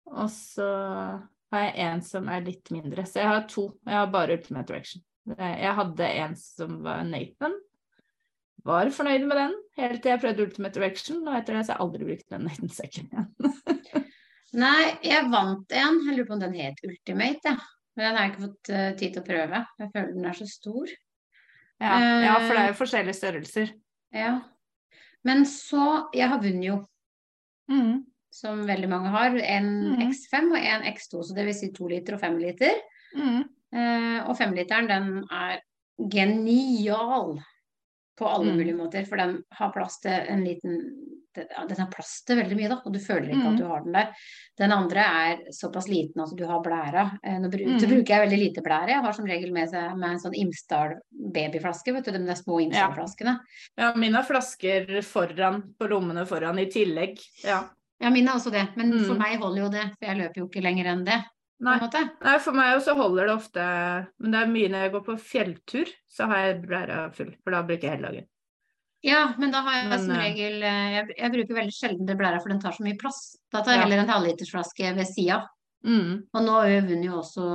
Og så har jeg en som er litt mindre, så jeg har to. Jeg har bare Ultimate Direction. Jeg hadde en som var Nathan. Var fornøyd med den helt til jeg prøvde Ultimate Direction, og etter det så har jeg aldri brukt den Nathan-sekken igjen. Nei, jeg vant en. Jeg lurer på om den het Ultimate, ja. Men den har jeg ikke fått eh, tid til å prøve. Jeg føler den er så stor. Ja, ja, for det er jo forskjellige størrelser. Ja. Men så Jeg har Vunjo, Mm. som veldig mange har. En mm. X5 og en X2, så det vil si to liter og fem liter. Mm. Uh, og femliteren, den er genial. På alle Mm. mulige måter. For den har plass til en liten den har plass til veldig mye, da, og du føler ikke Mm. at du har den der. Den andre er såpass liten at du har blæra. Eh, Nå bru- Mm. bruker jeg veldig lite blære. Jeg har som regel med, seg, med en sånn Imsdal babyflaske, vet du, de der små Imsdal-flaskene. Ja, mine har flasker foran, på lommene foran i tillegg. Ja. Ja, mine er også det, men for Mm. meg holder jo det, for jeg løper jo ikke lenger enn det. Nei. Nei, for meg også holder det ofte Men det er mye når jeg går på fjelltur, så har jeg blæra full, for da bruker jeg hele dagen. Ja, men da har jeg Men, som eh, regel eh, jeg, jeg bruker veldig sjelden det blæra, for den tar så mye plass. Da tar jeg Ja. heller en halvlitersflaske ved sida. Mm. Og nå har jo Vunn jo også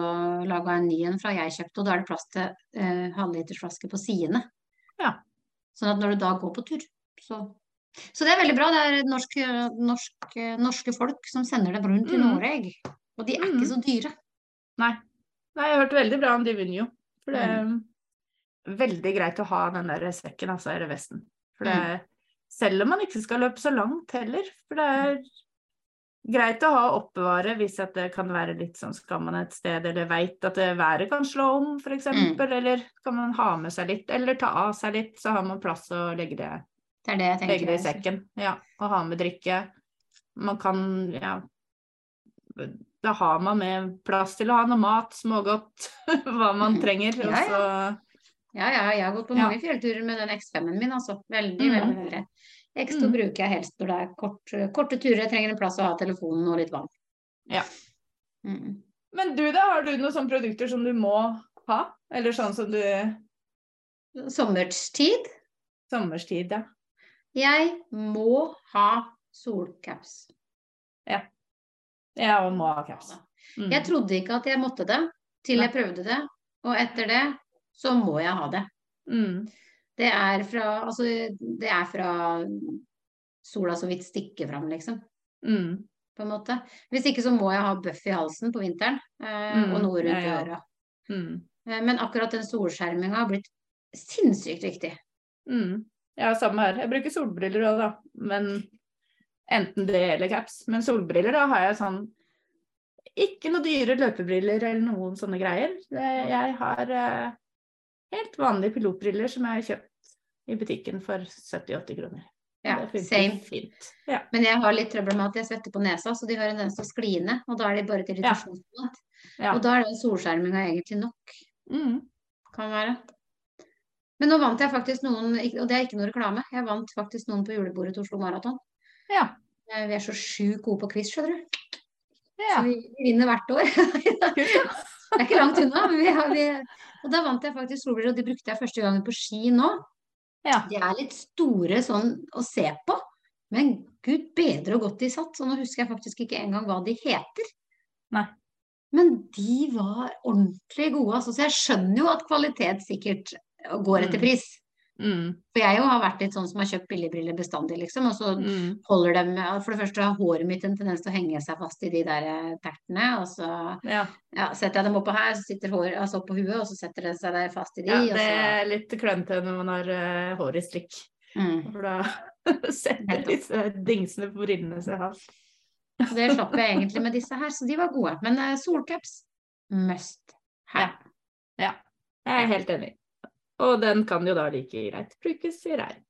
laga en ny en fra jeg kjøpte, og da er det plass til eh, halvlitersflaske på sidene. Ja. Sånn at når du da går på tur, så Så det er veldig bra. Det er norsk, norsk, norske folk som sender det rundt i Mm. Og de er Mm. ikke så dyre. Nei. Nei, jeg har hørt veldig bra om Divinio. For det er veldig greit å ha den der sekken, altså, eller vesten. For det er, selv om man ikke skal løpe så langt heller, for det er greit å ha oppbevare hvis at det kan være litt sånn skal man et sted, eller veit at været kan slå om, f.eks., eksempel eller kan man ha med seg litt, eller ta av seg litt, så har man plass å legge det, Det det legge det i sekken. Ja, og ha med drikke. Man kan, ja Da har man med plass til å ha noe mat, smågodt, hva man trenger. Ja, Og så Ja, ja, jeg har gått på Ja. mange fjellturer med den X5-en min, altså. Veldig, Mm. veldig, veldig. X2 Mm. bruker jeg helst når det er kort, korte turer. Jeg trenger en plass å ha telefonen og litt vann. Ja. Mm. Men du da, har du noen sånne produkter som du må ha? Eller sånn som du Sommerstid. Sommerstid, ja. Jeg må ha solcaps. Jeg og må ha caps. Mm. Jeg trodde ikke at jeg måtte det, til jeg prøvde det. Og etter det så må jeg ha det. Mm. Det er fra, altså, det er fra sola så vidt stikker fram, liksom. Mm. På en måte. Hvis ikke så må jeg ha bøff i halsen på vinteren, eh, Mm, og noe rundt ja, øra. Mm. Eh, Men akkurat den solskjerminga har blitt sinnssykt viktig. Mm. Ja, samme her. Jeg bruker solbriller òg, da. Men enten det eller caps. Men solbriller, da har jeg sånn Ikke noe dyre løpebriller eller noen sånne greier. Jeg har eh, helt vanlige pilotbriller som jeg har kjøpt i butikken for 70-80 kroner. Ja, same. fint. Ja. Men jeg har litt trøbbel med at jeg svetter på nesa, så de har en tendens til å skli ned. Og da er de bare til Ja. ja. Og da er den solskjerminga egentlig nok. Mm. Kan være. Men nå vant jeg faktisk noen, og det er ikke noe reklame, jeg vant faktisk noen på julebordet til Oslo Maraton. Ja. Eh, Vi er så sjukt gode på quiz, skjønner du. ja. Så vi, vi vinner hvert år. Det er ikke langt unna. Men vi har, vi, og da vant jeg faktisk solbriller, og de brukte jeg første gangen på ski nå. Ja. De er litt store sånn å se på, men gud bedre og godt de satt. Så nå husker jeg faktisk ikke engang hva de heter. Nei. Men de var ordentlig gode, altså. Så jeg skjønner jo at kvalitet sikkert går etter Mm. pris. Mm. For jeg jo har vært litt sånn som har kjøpt billigbriller bestandig, liksom. Og så Mm. holder dem For det første har håret mitt en tendens til å henge seg fast i de der eh, tertene. Og så Ja. ja, setter jeg dem oppå her, så sitter håret altså oppå huet, og så setter det seg der fast i de. ja, det så, er litt klønete når man har uh, hår i strikk. mm. For da setter disse dingsene på brillene seg fast. Så det slapp jeg egentlig med disse her, så de var gode. Men uh, solcaps must have. Ja, jeg er helt enig. Og den kan jo da like greit brukes i regn.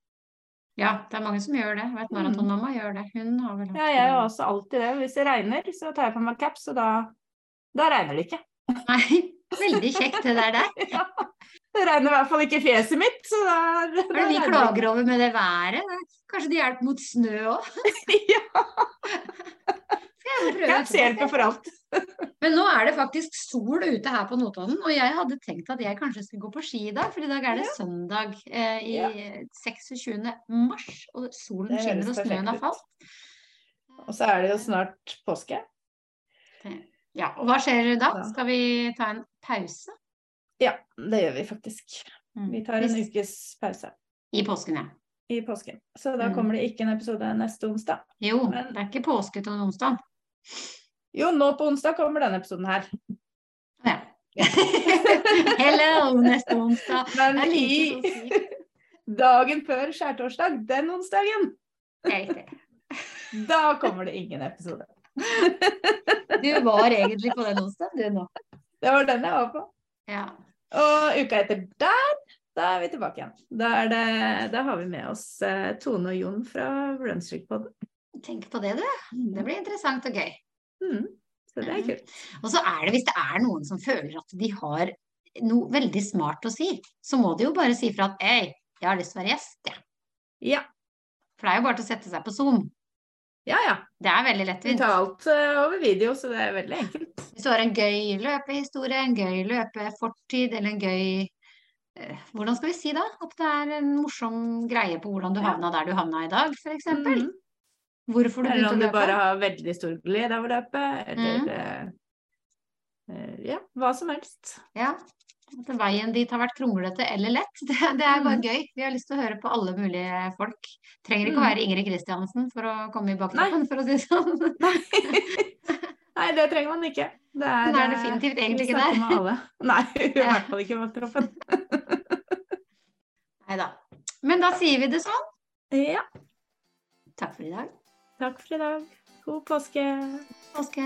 Ja, det er mange som gjør det. Jeg vet Maratonmamma gjør det. Hun har vel hatt Mm. Ja, jeg gjør også alltid det. Hvis det regner, så tar jeg på meg caps, og da, da regner det ikke. Nei, veldig kjekt det der der. Ja. Det regner i hvert fall ikke fjeset mitt, så da, Hva er det vi klager over med det været? Kanskje det hjelper mot snø òg? Ja, jeg hjelper for alt. Men nå er det faktisk sol ute her på Notodden, og jeg hadde tenkt at jeg kanskje skulle gå på ski i dag, for i dag er det søndag eh, i Ja. 26. mars, og solen skinner og snøen har falt. Og så er det jo snart påske. Ja, og hva skjer da? Ja. Skal vi ta en pause? Ja, det gjør vi faktisk. Mm. Vi tar en ukes pause I påsken, ja. i påsken. Så da Mm. kommer det ikke en episode neste onsdag. Jo, Men- det er ikke påske til onsdag. Jo, nå på onsdag kommer denne episoden her. Ja. Hello, neste onsdag. Men i dagen før skjærtorsdag, den onsdagen, da kommer det ingen episode. Du var egentlig på den onsdagen, du nå. Det var den jeg var på. Ja. Og uka etter der, da er vi tilbake igjen. Da, det, da har vi med oss eh, Tone og Jon fra Runstreak-pod. Tenk på det, du. Det blir interessant og gøy. Mm, så det er kult. Og så er det, hvis det er noen som føler at de har noe veldig smart å si, så må de jo bare si fra at hei, jeg har lyst til å være gjest, jeg. Ja. For det er jo bare til å sette seg på Zoom. Ja, ja. Det er veldig lettvint. Vi tar alt uh, over video, så det er veldig enkelt. Hvis du har en gøy løpehistorie, en gøy løpefortid eller en gøy eh, Hvordan skal vi si da? At det er en morsom greie på hvordan du Ja. havna der du havna i dag, f.eks. Mhm. Hvorfor du Eller om du bare har veldig stor glede av å løpe, eller mm. eh, eh, Ja, hva som helst. Ja. At veien dit har vært kronglete eller lett. Det, det er bare mm. gøy. Vi har lyst til å høre på alle mulige folk. Trenger ikke å Mhm. være Ingrid Kristiansen for å komme i baktroppen, for å si det sånn. Nei. Nei, det trenger man ikke. Det er, Hun er eh, definitivt egentlig ikke der. med alle. Nei, i hvert fall ikke baktroppen. Nei da. Men da sier vi det sånn. Ja, Takk for i dag. Takk for i dag. God påske. Påske.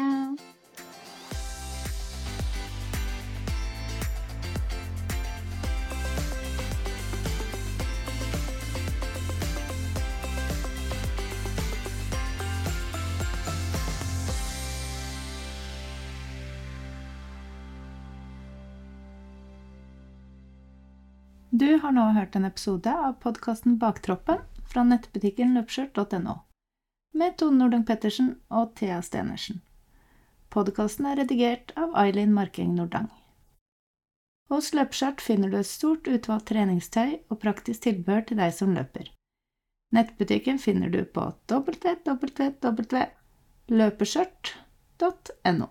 Du har nå hørt en episode av podkasten Baktroppen fra nettbutikken løpskjørt.no med Tone Nordang-Pettersen og Thea Stenersen. Podkasten er redigert av Eileen Marking Nordang. Hos Løpskjørt finner du et stort utvalgt treningstøy og praktisk tilbehør til deg som løper. Nettbutikken finner du på www.løpeskjørt.no.